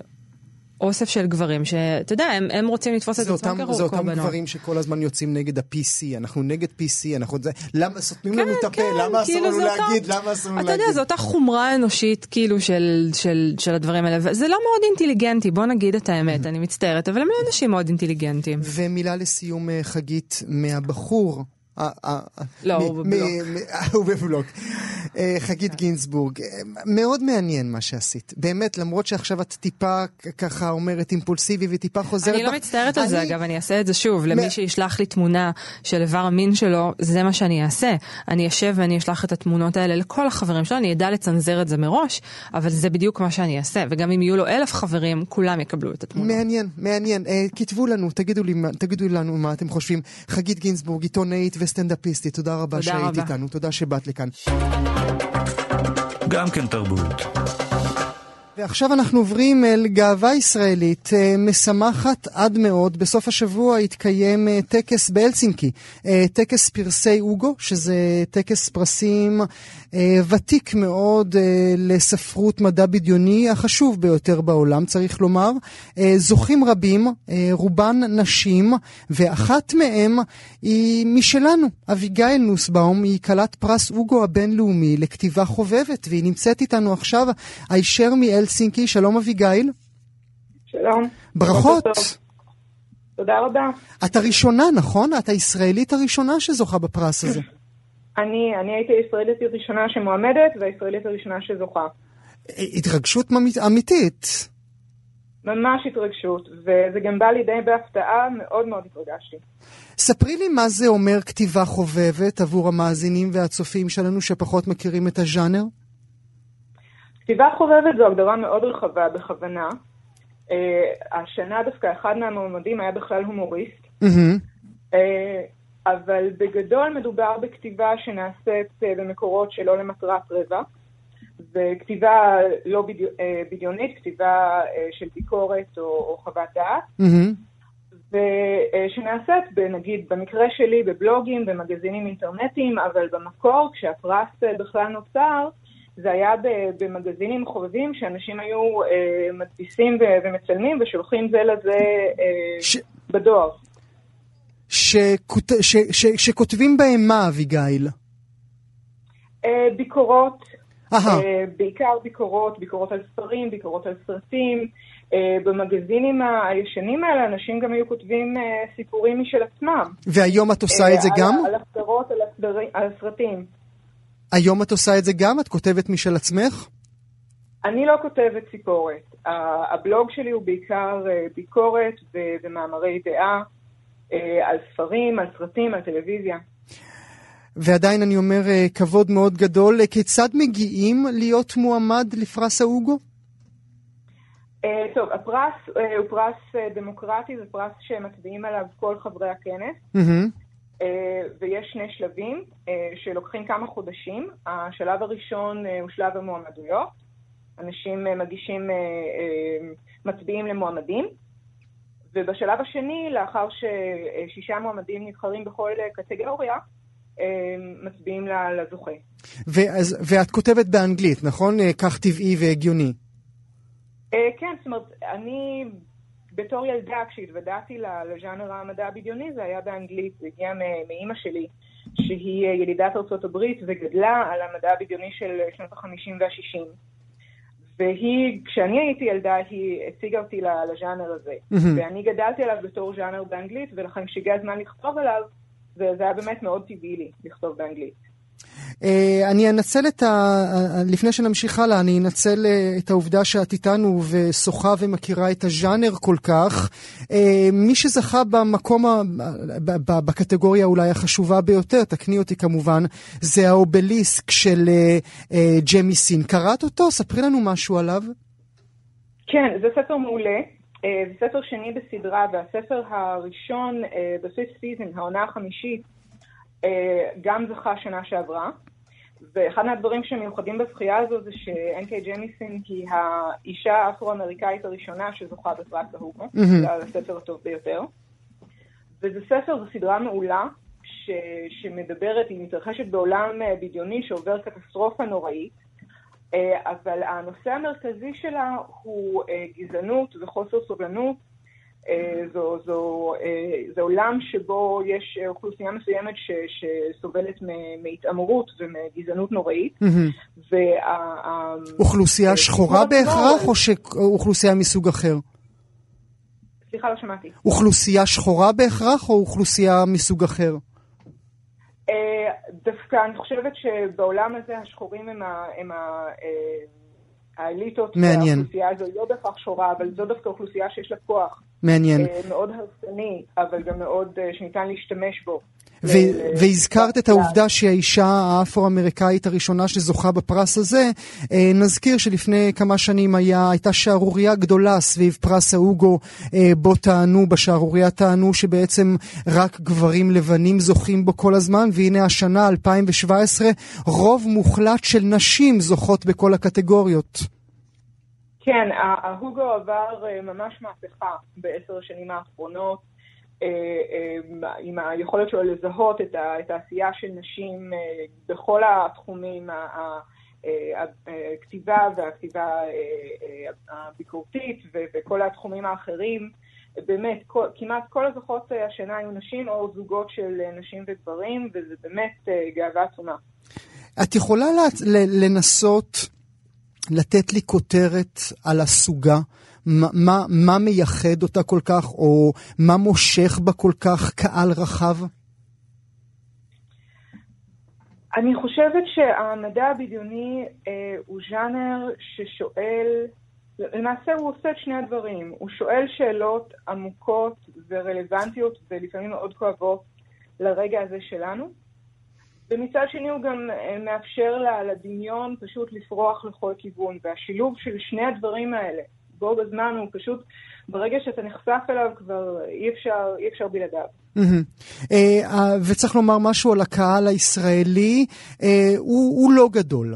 אוסף של גברים שאתה יודע, הם, הם רוצים לתפוס את זה עצמם אותם, זה אותם. גברים שכל הזמן יוצאים נגד ה-PC, אנחנו נגד PC, אנחנו... זה, למה סותמים לנו את הפה? כן, למה אסור כאילו לנו זה אותו- להגיד? למה אסור לנו אתה יודע, להגיד? זו אותה חומרה אנושית כאילו של, של, של הדברים האלה, וזה לא מאוד אינטליגנטי, בוא נגיד את האמת, אני מצטערת, אבל הם לא אנשים מאוד אינטליגנטים. ומילה לסיום, אה, חגית, מהבחור. אה, אה, לא, הוא בבלוק. אה, הוא בבלוק. חגית גינזבורג, מאוד מעניין מה שעשית. באמת, למרות שעכשיו את טיפה ככה אומרת אימפולסיבי וטיפה חוזרת אני לא מצטערת על זה, אגב, אני אעשה את זה שוב. למי שישלח לי תמונה של איבר המין שלו, זה מה שאני אעשה. אני אשב ואני אשלח את התמונות האלה לכל החברים שלו, אני אדע לצנזר את זה מראש, אבל זה בדיוק מה שאני אעשה. וגם אם יהיו לו אלף חברים, כולם יקבלו את התמונות. מעניין, מעניין. כתבו לנו, תגידו לנו מה אתם חושבים. חגית גינזבורג, עיתונאית וסטנדאפיסטית, תודה רבה תודה שהיית רבה. איתנו, תודה שבאת לכאן. גם כן תרבות. ועכשיו אנחנו עוברים אל גאווה ישראלית אה, משמחת עד מאוד. בסוף השבוע התקיים אה, טקס בהלסינקי, אה, טקס פרסי אוגו, שזה טקס פרסים ותיק מאוד לספרות מדע בדיוני, החשוב ביותר בעולם, צריך לומר. זוכים רבים, רובן נשים, ואחת מהם היא משלנו, אביגיל נוסבאום, היא כלת פרס אוגו הבינלאומי לכתיבה חובבת, והיא נמצאת איתנו עכשיו הישר מהלסינקי. שלום אביגיל. שלום. ברכות. תודה רבה. את הראשונה, נכון? את הישראלית הראשונה שזוכה בפרס הזה. אני, אני הייתי הישראלית הראשונה שמועמדת והישראלית הראשונה שזוכה. התרגשות ממית- אמיתית. ממש התרגשות, וזה גם בא לידי בהפתעה, מאוד מאוד התרגשתי. ספרי לי מה זה אומר כתיבה חובבת עבור המאזינים והצופים שלנו שפחות מכירים את הז'אנר. כתיבה חובבת זו הגדרה מאוד רחבה בכוונה. Uh, השנה דווקא אחד מהמועמדים היה בכלל הומוריסט, מהמם. uh, אבל בגדול מדובר בכתיבה שנעשית uh, במקורות שלא למטרת רווח, וכתיבה לא בדיו, uh, בדיונית, כתיבה uh, של ביקורת או, או חוות דעת. מהמם. ושנעשית, נגיד, במקרה שלי, בבלוגים, במגזינים אינטרנטיים, אבל במקור, כשהפרס בכלל נוצר, זה היה במגזינים חובבים שאנשים היו אה, מדפיסים ומצלמים ושולחים זה לזה אה, ש- בדואר. שכות... ש... ש... שכותבים בהם מה, אביגיל? אה, ביקורות. אה, בעיקר ביקורות, ביקורות על ספרים, ביקורות על סרטים. במגזינים הישנים האלה אנשים גם היו כותבים סיפורים משל עצמם. והיום את עושה את זה אה, גם? על, על הסדרות, על, הסדרים, על הסרטים. היום את עושה את זה גם? את כותבת משל עצמך? אני לא כותבת סיפורת. ה- הבלוג שלי הוא בעיקר אה, ביקורת ומאמרי דעה אה, על ספרים, על סרטים, על טלוויזיה. ועדיין אני אומר אה, כבוד מאוד גדול. כיצד מגיעים להיות מועמד לפרס ההוגו? טוב, הפרס הוא פרס דמוקרטי, זה פרס שמצביעים עליו כל חברי הכנס. מהמם. אה, ויש שני שלבים אה, שלוקחים כמה חודשים. השלב הראשון אה, הוא שלב המועמדויות. אנשים מגישים, מצביעים למועמדים. ובשלב השני, לאחר ששישה מועמדים נבחרים בכל קטגוריה, מצביעים לזוכה. ואז, ואת כותבת באנגלית, נכון? כך טבעי והגיוני. כן, זאת אומרת, אני בתור ילדה, כשהתוודעתי לז'אנר המדע הבדיוני, זה היה באנגלית, זה הגיע מאימא שלי, שהיא אה, ילידת ארצות הברית וגדלה על המדע הבדיוני של שנות ה-50 וה-60. והיא, כשאני הייתי ילדה, היא הציגה אותי לז'אנר הזה. מהמם. ואני גדלתי עליו בתור ז'אנר באנגלית, ולכן כשהגיע הזמן לכתוב עליו, זה, זה היה באמת מאוד טבעי לי לכתוב באנגלית. אה, אני אנצל את ה... אה, לפני שנמשיך הלאה, אני אנצל אה, את העובדה שאת איתנו ושוחה ומכירה את הז'אנר כל כך. אה, מי שזכה במקום, ה... בקטגוריה אולי החשובה ביותר, תקני אותי כמובן, זה האובליסק של אה, אה, ג'מי סין. קראת אותו? ספרי לנו משהו עליו. כן, זה ספר מעולה. אה, זה ספר שני בסדרה, והספר הראשון אה, ב-fifth season, העונה החמישית, אה, גם זכה שנה שעברה. ואחד מהדברים שמיוחדים בזכייה הזו זה שאנקי ג'מיסון היא האישה האפרו-אמריקאית הראשונה שזוכה בפרס ההוגו. זה הספר הטוב ביותר. וזה ספר, זו סדרה מעולה, ש, שמדברת, היא מתרחשת בעולם אה, בדיוני שעובר קטסטרופה נוראית, אה, אבל הנושא המרכזי שלה הוא אה, גזענות וחוסר סובלנות. אה, זו, זו, אה, זה עולם שבו יש אוכלוסייה מסוימת ש, שסובלת מ- מהתעמרות ומגזענות נוראית. מהמם. וה, אוכלוסייה אה, שחורה מאוד בהכרח, מאוד. או שאוכלוסייה מסוג אחר? סליחה, לא שמעתי. אוכלוסייה שחורה בהכרח, או אוכלוסייה מסוג אחר? דווקא אני חושבת שבעולם הזה השחורים הם, ה, הם ה, האליטות. מעניין. והאוכלוסייה הזו היא לא בהכרח שחורה, אבל זו דווקא אוכלוסייה שיש לה כוח. מעניין. אה, מאוד הרסני, אבל גם מאוד אה, שניתן להשתמש בו. ו- ל- והזכרת את העובדה שהיא האישה האפרו-אמריקאית הראשונה שזוכה בפרס הזה. אה, נזכיר שלפני כמה שנים היה, הייתה שערורייה גדולה סביב פרס ההוגו, אה, בו טענו, בשערורייה טענו שבעצם רק גברים לבנים זוכים בו כל הזמן, והנה השנה, 2017, רוב מוחלט של נשים זוכות בכל הקטגוריות. כן, ההוגו עבר אה, ממש מהפכה בעשר השנים האחרונות, אה, אה, עם היכולת שלו לזהות את העשייה של נשים בכל התחומים, הכתיבה והכתיבה הביקורתית וכל התחומים האחרים. באמת, כל, כמעט כל הזוכות השנה היו נשים או זוגות של נשים וגברים, וזה באמת גאווה עצומה. את יכולה לנסות לתת לי כותרת על הסוגה? מה, מה, מה מייחד אותה כל כך, או מה מושך בה כל כך קהל רחב? אני חושבת שהמדע הבדיוני אה, הוא ז'אנר ששואל, למעשה הוא עושה את שני הדברים. הוא שואל שאלות עמוקות ורלוונטיות ולפעמים מאוד כואבות לרגע הזה שלנו, ומצד שני הוא גם אה, מאפשר לה- לדמיון פשוט לפרוח לכל כיוון, והשילוב של שני הדברים האלה בו בזמן הוא פשוט, ברגע שאתה נחשף אליו כבר אי אפשר, אי אפשר בלעדיו. אה, אה, וצריך לומר משהו על הקהל הישראלי, הוא, הוא לא גדול.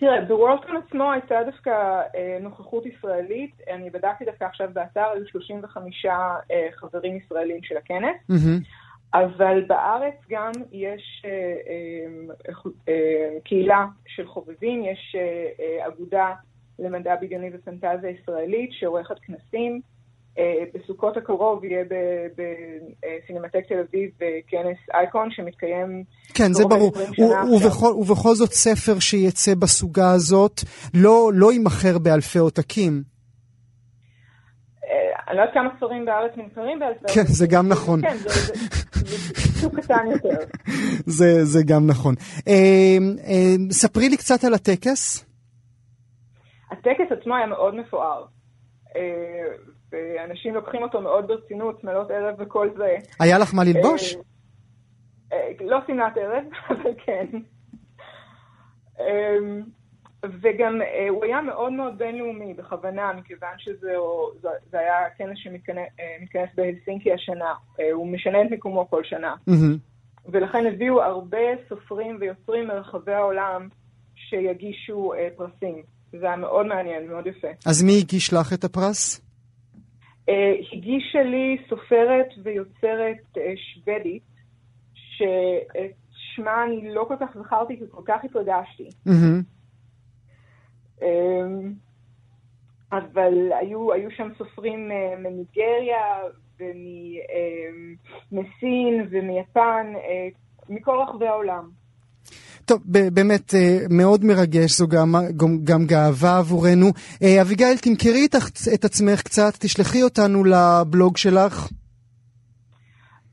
תראה, בוורלדקון עצמו הייתה דווקא אה, נוכחות ישראלית. אני בדקתי דווקא עכשיו באתר, היו 35 אה, חברים ישראלים של הכנס, מהמם. אבל בארץ גם יש אה, אה, אה, קהילה של חובבים, יש אה, אה, אגודה למדע בדיוני ופנטזיה ישראלית שעורכת כנסים. אה, בסוכות הקרוב יהיה בסינמטק תל אביב אה, כנס אייקון שמתקיים כן, זה ברור. ל-20 שנה ו-. ובכל, ובכל זאת ספר שיצא בסוגה הזאת לא, לא יימכר באלפי עותקים. אה, אני לא יודעת כמה ספרים בארץ נמכרים באלפי... כן, זה גם נכון. כן, זה- זה זה סוג קטן יותר. זה, זה גם נכון. אה, אה, ספרי לי קצת על הטקס. הטקס עצמו היה מאוד מפואר. אה, ואנשים לוקחים אותו מאוד ברצינות, מלות ערב וכל זה. היה לך מה ללבוש? אה, אה, לא שמלת ערב, אבל כן. אה, וגם אה, הוא היה מאוד מאוד בינלאומי בכוונה, מכיוון שזה זה, זה היה כנס שמתכנס בהלסינקי השנה. אה, הוא משנה את מיקומו כל שנה. ולכן הביאו הרבה סופרים ויוצרים מרחבי העולם שיגישו אה, פרסים. זה היה מאוד מעניין, מאוד יפה. אז מי הגיש לך את הפרס? אה, הגישה לי סופרת ויוצרת אה, שוודית, שאת שמה אני לא כל כך זכרתי, כי כל כך התרגשתי. מהמם. אה, אבל היו, היו שם סופרים אה, מניגריה ומסין ומיפן, אה, מכל רחבי העולם. טוב, באמת אה, מאוד מרגש, זו גם, גם, גם גאווה עבורנו. אביגיל, תמכרי את, את עצמך קצת, תשלחי אותנו לבלוג שלך.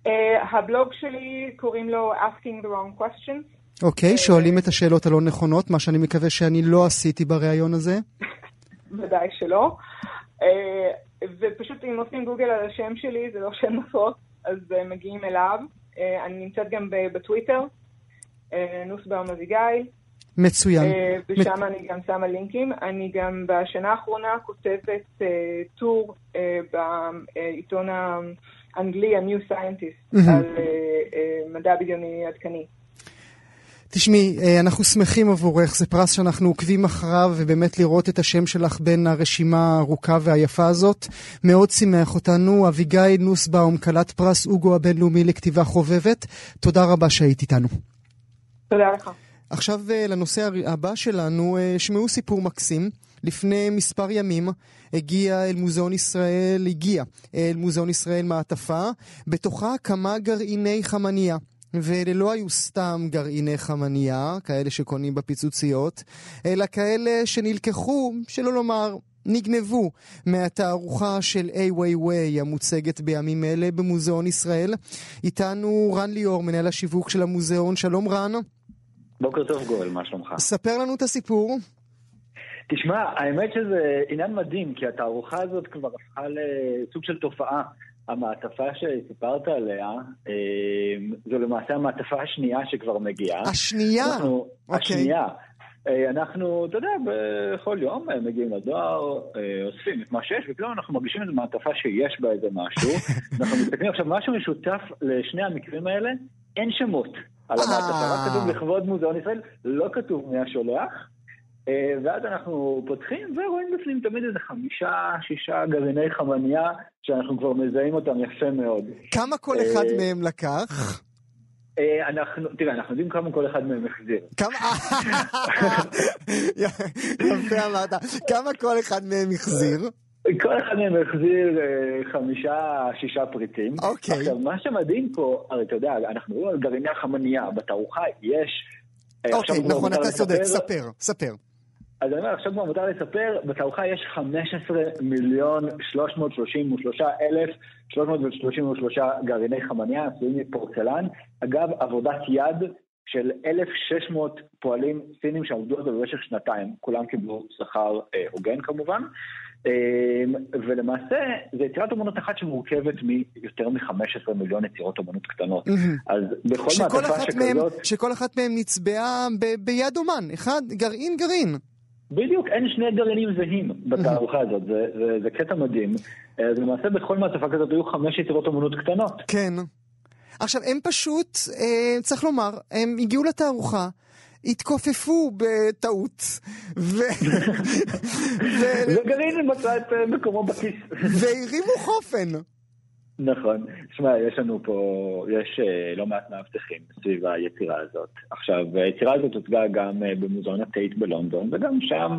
Uh, הבלוג שלי קוראים לו Asking the Wrong Questions. אוקיי, שואלים את השאלות הלא נכונות, מה שאני מקווה שאני לא עשיתי בריאיון הזה. ודאי שלא. Uh, ופשוט אם עושים גוגל על השם שלי, זה לא שם נפוץ, אז uh, מגיעים אליו. Uh, אני נמצאת גם בטוויטר, נוסבאום אביגיל, מצוין. ושם אני גם שמה לינקים. אני גם בשנה האחרונה כותבת טור בעיתון האנגלי, ה-New Scientist. על מדע בדיוני עדכני. תשמעי, אה, אנחנו שמחים עבורך, זה פרס שאנחנו עוקבים אחריו, ובאמת לראות את השם שלך בין הרשימה הארוכה והיפה הזאת. מאוד שימח אותנו. אביגיל נוסבאום, כלת פרס אוגו הבינלאומי לכתיבה חובבת, תודה רבה שהיית איתנו. תודה לך. עכשיו אה, לנושא הבא שלנו, אה, שמעו סיפור מקסים. לפני מספר ימים הגיע אל מוזיאון ישראל, הגיע אל מוזיאון ישראל מעטפה, בתוכה כמה גרעיני חמניה. ואלה לא היו סתם גרעיני חמניה, כאלה שקונים בפיצוציות, אלא כאלה שנלקחו, שלא לומר, נגנבו מהתערוכה של איי ווי ווי המוצגת בימים אלה במוזיאון ישראל. איתנו רן ליאור, מנהל השיווק של המוזיאון. שלום רן. בוקר טוב גואל, מה שלומך? ספר לנו את הסיפור. תשמע, האמת שזה עניין מדהים, כי התערוכה הזאת כבר הפכה לסוג של תופעה. המעטפה שסיפרת עליה, אה, זו למעשה המעטפה השנייה שכבר מגיעה. השנייה? אנחנו, אוקיי. השנייה. אה, אנחנו, אתה יודע, בכל יום אה, מגיעים לדואר, אוספים את מה שיש, ופתאום אנחנו מרגישים איזו מעטפה שיש בה איזה משהו. אנחנו מסתכלים עכשיו, משהו משותף לשני המקרים האלה, אין שמות על המעטפה, רק כתוב לכבוד מוזיאון ישראל, לא כתוב מי השולח. אה, ואז אנחנו פותחים ורואים בפנים תמיד איזה חמישה, שישה גרעיני חמניה, שאנחנו כבר מזהים אותם יפה מאוד. כמה כל אה, אחד מהם לקח? אה, אנחנו, תראה, אנחנו יודעים כמה כל אחד מהם החזיר. כמה... יפה אמרת. כמה כל אחד מהם החזיר? כל אחד מהם החזיר אה, חמישה, שישה פריטים. אוקיי. עכשיו, מה שמדהים פה, הרי אתה יודע, אנחנו מדברים על גרעיני החמניה, בתערוכה יש... אה, אוקיי, נכון, אתה צודק, ספר, ספר. אז אני אומר, עכשיו כבר מותר לספר, בתערוכה יש 15 מיליון 333 אלף 333 גרעיני חמניה עשויים מפורצלן. אגב, עבודת יד של 1,600 פועלים סינים שעבדו על זה במשך שנתיים. כולם קיבלו שכר אה, הוגן כמובן. אה, ולמעשה, זו יצירת אומנות אחת שמורכבת מיותר מ-15 מיליון יצירות אומנות קטנות. אז בכל מעטפה שכזאת... שכל אחת מהם נצבעה ב- ביד אומן, אחד גרעין גרעין. בדיוק, אין שני גרעינים זהים בתערוכה הזאת, זה, זה, זה קטע מדהים. אה, אז למעשה בכל מעטפה כזאת היו חמש יצירות אומנות קטנות. כן. עכשיו, הם פשוט, אה, צריך לומר, הם הגיעו לתערוכה, התכופפו בטעות, ו... ו... וגרעין מצא את אה, מקומו בכיס. והרימו חופן. נכון. שמע, יש לנו פה, יש אה, לא מעט מאבטחים סביב היצירה הזאת. עכשיו, היצירה הזאת הוצגה גם אה, במוזיאון הטייט בלונדון, וגם שם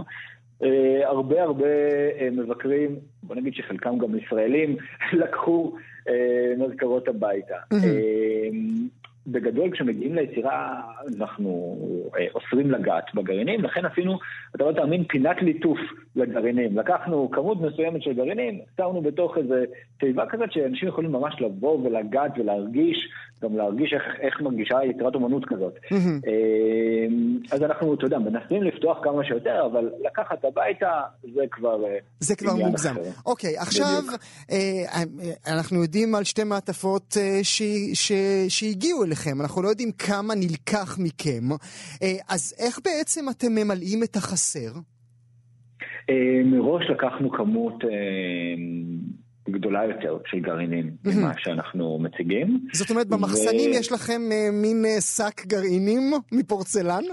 אה, הרבה הרבה מבקרים, בוא נגיד שחלקם גם ישראלים, לקחו מזכרות הביתה. בגדול, כשמגיעים ליצירה, אנחנו אה, אוסרים לגעת בגרעינים, לכן עשינו, אתה לא תאמין, פינת ליטוף לגרעינים. לקחנו כמות מסוימת של גרעינים, שמנו בתוך איזה תיבה כזאת שאנשים יכולים ממש לבוא ולגעת ולהרגיש, גם להרגיש איך, איך מרגישה יצירת אומנות כזאת. אה, אז אנחנו, אתה יודע, מנסים לפתוח כמה שיותר, אבל לקחת הביתה זה כבר אה, זה כבר מוגזם. אוקיי, עכשיו בדיוק. אה, אה, אנחנו יודעים על שתי מעטפות אה, ש- ש- שהגיעו אליכם, אנחנו לא יודעים כמה נלקח מכם, אה, אז איך בעצם אתם ממלאים את החסר? אה, מראש לקחנו כמות אה, גדולה יותר של גרעינים ממה שאנחנו מציגים. זאת אומרת, במחסנים ו- יש לכם אה, מין אה, שק גרעינים מפורצלן?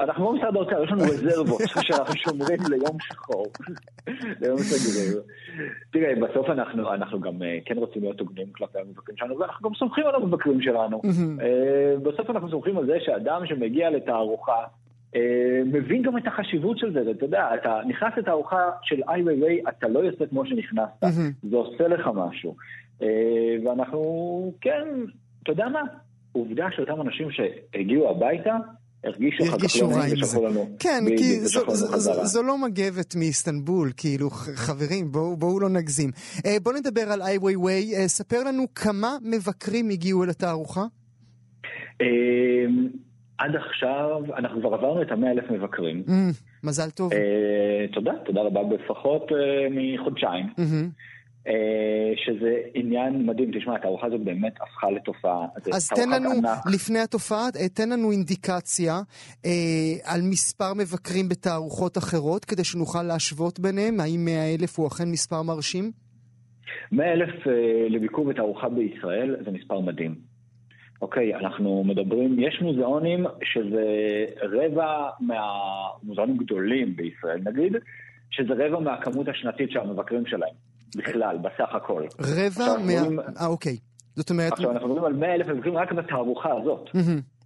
אנחנו לא משרד האוצר, יש לנו רזרבות שאנחנו שומרים ליום שחור, ליום סגריר. תראה, בסוף אנחנו, אנחנו גם אה, כן רוצים להיות הוגנים כלפי המבקרים שלנו, ואנחנו גם סומכים על המבקרים שלנו. בסוף אנחנו סומכים על זה שאדם שמגיע לתערוכה, מבין גם את החשיבות של זה, ואתה יודע, אתה נכנס לתערוכה של איי ווי ווי, אתה לא יוצא כמו שנכנסת, זה עושה לך משהו. אה, ואנחנו, כן, אתה יודע מה? עובדה שאותם אנשים שהגיעו הביתה, הרגישו אחר כך לא נעים. ושלחו לנו. כן, כי זו- לא מגבת מאיסטנבול, כאילו, חברים, בואו לא נגזים. אה, בואו נדבר על איי ווי ווי, אה, ספר לנו כמה מבקרים הגיעו אל התערוכה. עד עכשיו, אנחנו כבר עברנו את המאה אלף מבקרים. אה, מזל טוב. אה, תודה, תודה רבה, בפחות אה, מחודשיים. מהמם. אה, שזה עניין מדהים, תשמע, התערוכה הזאת באמת הפכה לתופעה. אז תן לנו, ענק. לפני התופעה, תן לנו אינדיקציה אה, על מספר מבקרים בתערוכות אחרות, כדי שנוכל להשוות ביניהם, האם 100 אלף הוא אכן מספר מרשים? 100 אלף אה, לביקור בתערוכה בישראל זה מספר מדהים. אוקיי, אנחנו מדברים, יש מוזיאונים שזה רבע מהמוזיאונים גדולים בישראל, נגיד, שזה רבע מהכמות השנתית של המבקרים שלהם, בכלל, בסך הכל. רבע מה... אה, אוקיי. זאת אומרת... עכשיו, אנחנו מדברים על 100 אלף מבקרים רק בתערוכה הזאת.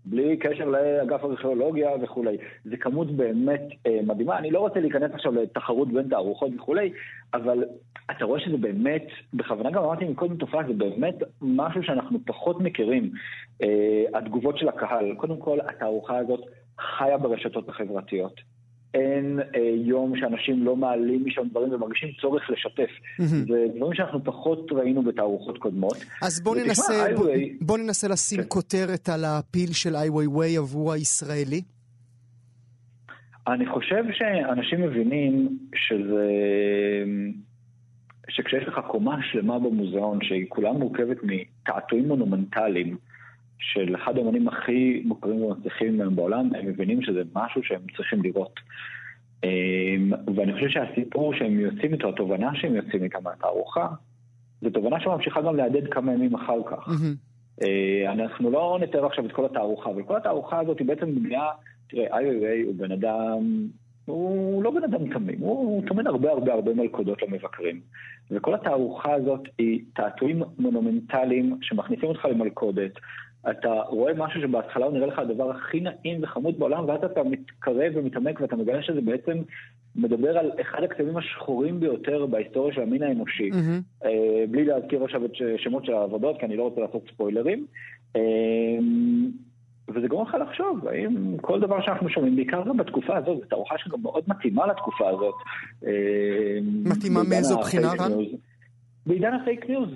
בלי קשר לאגף ארכיאולוגיה וכולי. זו כמות באמת אה, מדהימה. אני לא רוצה להיכנס עכשיו לתחרות בין תערוכות וכולי, אבל אתה רואה שזה באמת, בכוונה גם אמרתי מקודם תופעה, זה באמת משהו שאנחנו פחות מכירים. אה, התגובות של הקהל. קודם כל, התערוכה הזאת חיה ברשתות החברתיות. אין אה, יום שאנשים לא מעלים משם דברים ומרגישים צורך לשתף. מהמם. זה דברים שאנחנו פחות ראינו בתערוכות קודמות. אז בוא ותשמע, ננסה, איי בוא, בוא ננסה לשים כן. כותרת על הפיל של איי ווי ווי עבור הישראלי. אני חושב שאנשים מבינים שזה... שכשיש לך קומה שלמה במוזיאון, שהיא כולה מורכבת מתעתועים מונומנטליים של אחד האמנים הכי מוכרים ומצליחים היום בעולם, הם מבינים שזה משהו שהם צריכים לראות. אמ, ואני חושב שהסיפור שהם יוצאים איתו, התובנה שהם יוצאים איתה מהתערוכה, זו תובנה שממשיכה גם להדהד כמה ימים אחר כך. אה, אנחנו לא נתאר עכשיו את כל התערוכה, אבל כל התערוכה הזאת היא בעצם בנויה, תראה, איי איי איי הוא בן אדם, הוא לא בן אדם תמים, הוא טומן הרבה הרבה הרבה מלכודות למבקרים. וכל התערוכה הזאת היא תעתועים מונומנטליים שמכניסים אותך למלכודת. אתה רואה משהו שבהתחלה הוא נראה לך הדבר הכי נעים וחמוד בעולם, ואז אתה מתקרב ומתעמק ואתה מגלה שזה בעצם מדבר על אחד הכתבים השחורים ביותר בהיסטוריה של המין האנושי. מהמם. אה, בלי להזכיר עכשיו את שמות של העבודות, כי אני לא רוצה לעשות ספוילרים. אה, וזה גורם לך לחשוב, האם כל דבר שאנחנו שומעים, בעיקר גם בתקופה הזאת, זו תערוכה שגם מאוד מתאימה לתקופה הזאת. אה, מתאימה מאיזו בחינה, רן? בעידן ה fake news.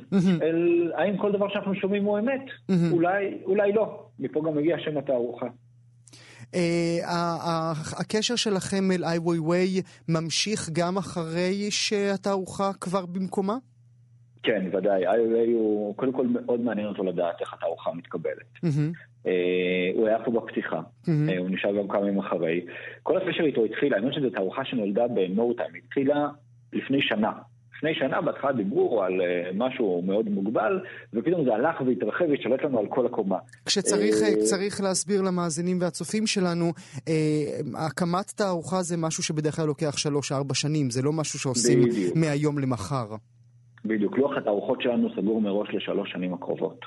אה, האם כל דבר שאנחנו שומעים הוא אמת? אולי, אולי לא. מפה גם מגיע שם התערוכה. אה, הקשר שלכם עם איי ווי ווי ממשיך גם אחרי שהתערוכה כבר במקומה? כן, ודאי. איי הוא, קודם כל מאוד מעניין אותו לדעת איך התערוכה מתקבלת. אה, הוא היה פה בפתיחה. אה, הוא נשאר גם כמה ימים אחרי. כל הקשר איתו התחיל, האמת שזו תערוכה שנולדה time, התחילה לפני שנה. לפני שנה בהתחלה דיברו על אה, משהו מאוד מוגבל, ופתאום זה הלך והתרחב והשתלט לנו על כל הקומה. כשצריך אה, להסביר למאזינים והצופים שלנו, אה, הקמת תערוכה זה משהו שבדרך כלל לוקח שלוש-ארבע שנים, זה לא משהו שעושים. מהיום למחר. בדיוק, לוח התערוכות שלנו סגור מראש לשלוש שנים הקרובות,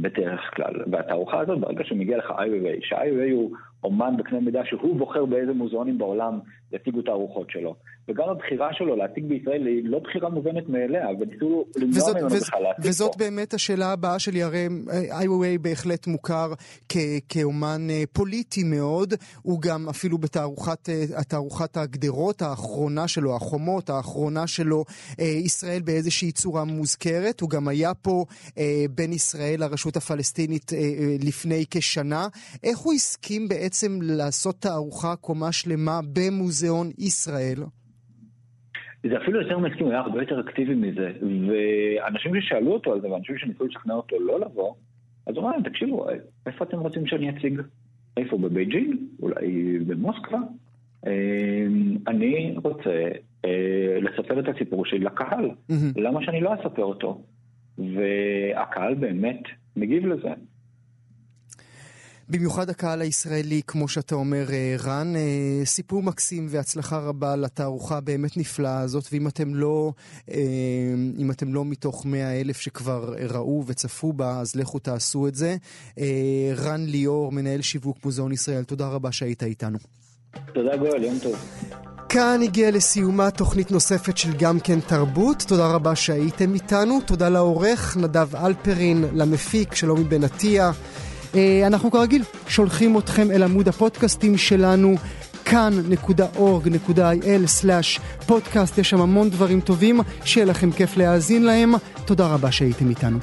בדרך כלל. והתערוכה הזאת, ברגע שמגיע לך איי-ווי, שאיי-ווי הוא אומן בקנה מידה שהוא בוחר באיזה מוזיאונים בעולם יציגו את הארוחות שלו. וגם הבחירה שלו להציג בישראל היא לא בחירה מובנת מאליה, וניסו למנוע וזאת, ממנו בכלל להציג וזאת פה. באמת השאלה הבאה שלי, הרי איי ווי בהחלט מוכר כ, כאומן אה, פוליטי מאוד, הוא גם אפילו בתערוכת אה, הגדרות האחרונה שלו, החומות האחרונה שלו, אה, ישראל באיזושהי צורה מוזכרת, הוא גם היה פה בין ישראל לרשות הפלסטינית לפני כשנה. איך הוא הסכים בעצם לעשות תערוכה קומה שלמה במוזיאון ישראל? זה אפילו יותר מסכים, הוא היה הרבה יותר אקטיבי מזה. ואנשים ששאלו אותו על זה, ואנשים שניסו לשכנע אותו לא לבוא, אז הוא אמר להם, תקשיבו, איפה אתם רוצים שאני אציג? איפה? בבייג'ינג? אולי במוסקבה? אה, אני רוצה אה, לספר את הסיפור שלי לקהל. למה שאני לא אספר אותו? והקהל באמת מגיב לזה. במיוחד הקהל הישראלי, כמו שאתה אומר, אה, רן, אה, סיפור מקסים והצלחה רבה לתערוכה הבאמת נפלאה הזאת, ואם אתם לא, אה, אם אתם לא מתוך מאה אלף שכבר ראו וצפו בה, אז לכו תעשו את זה. רן ליאור, מנהל שיווק מוזיאון ישראל, תודה רבה שהיית איתנו. תודה גואל, יום טוב. כאן הגיעה לסיומה תוכנית נוספת של גם כן תרבות. תודה רבה שהייתם איתנו. תודה לעורך נדב אלפרין, למפיק שלומי בן עטיה. אנחנו כרגיל שולחים אתכם אל עמוד הפודקאסטים שלנו כאן.org.il/פודקאסט, יש שם המון דברים טובים, שיהיה לכם כיף להאזין להם. תודה רבה שהייתם איתנו.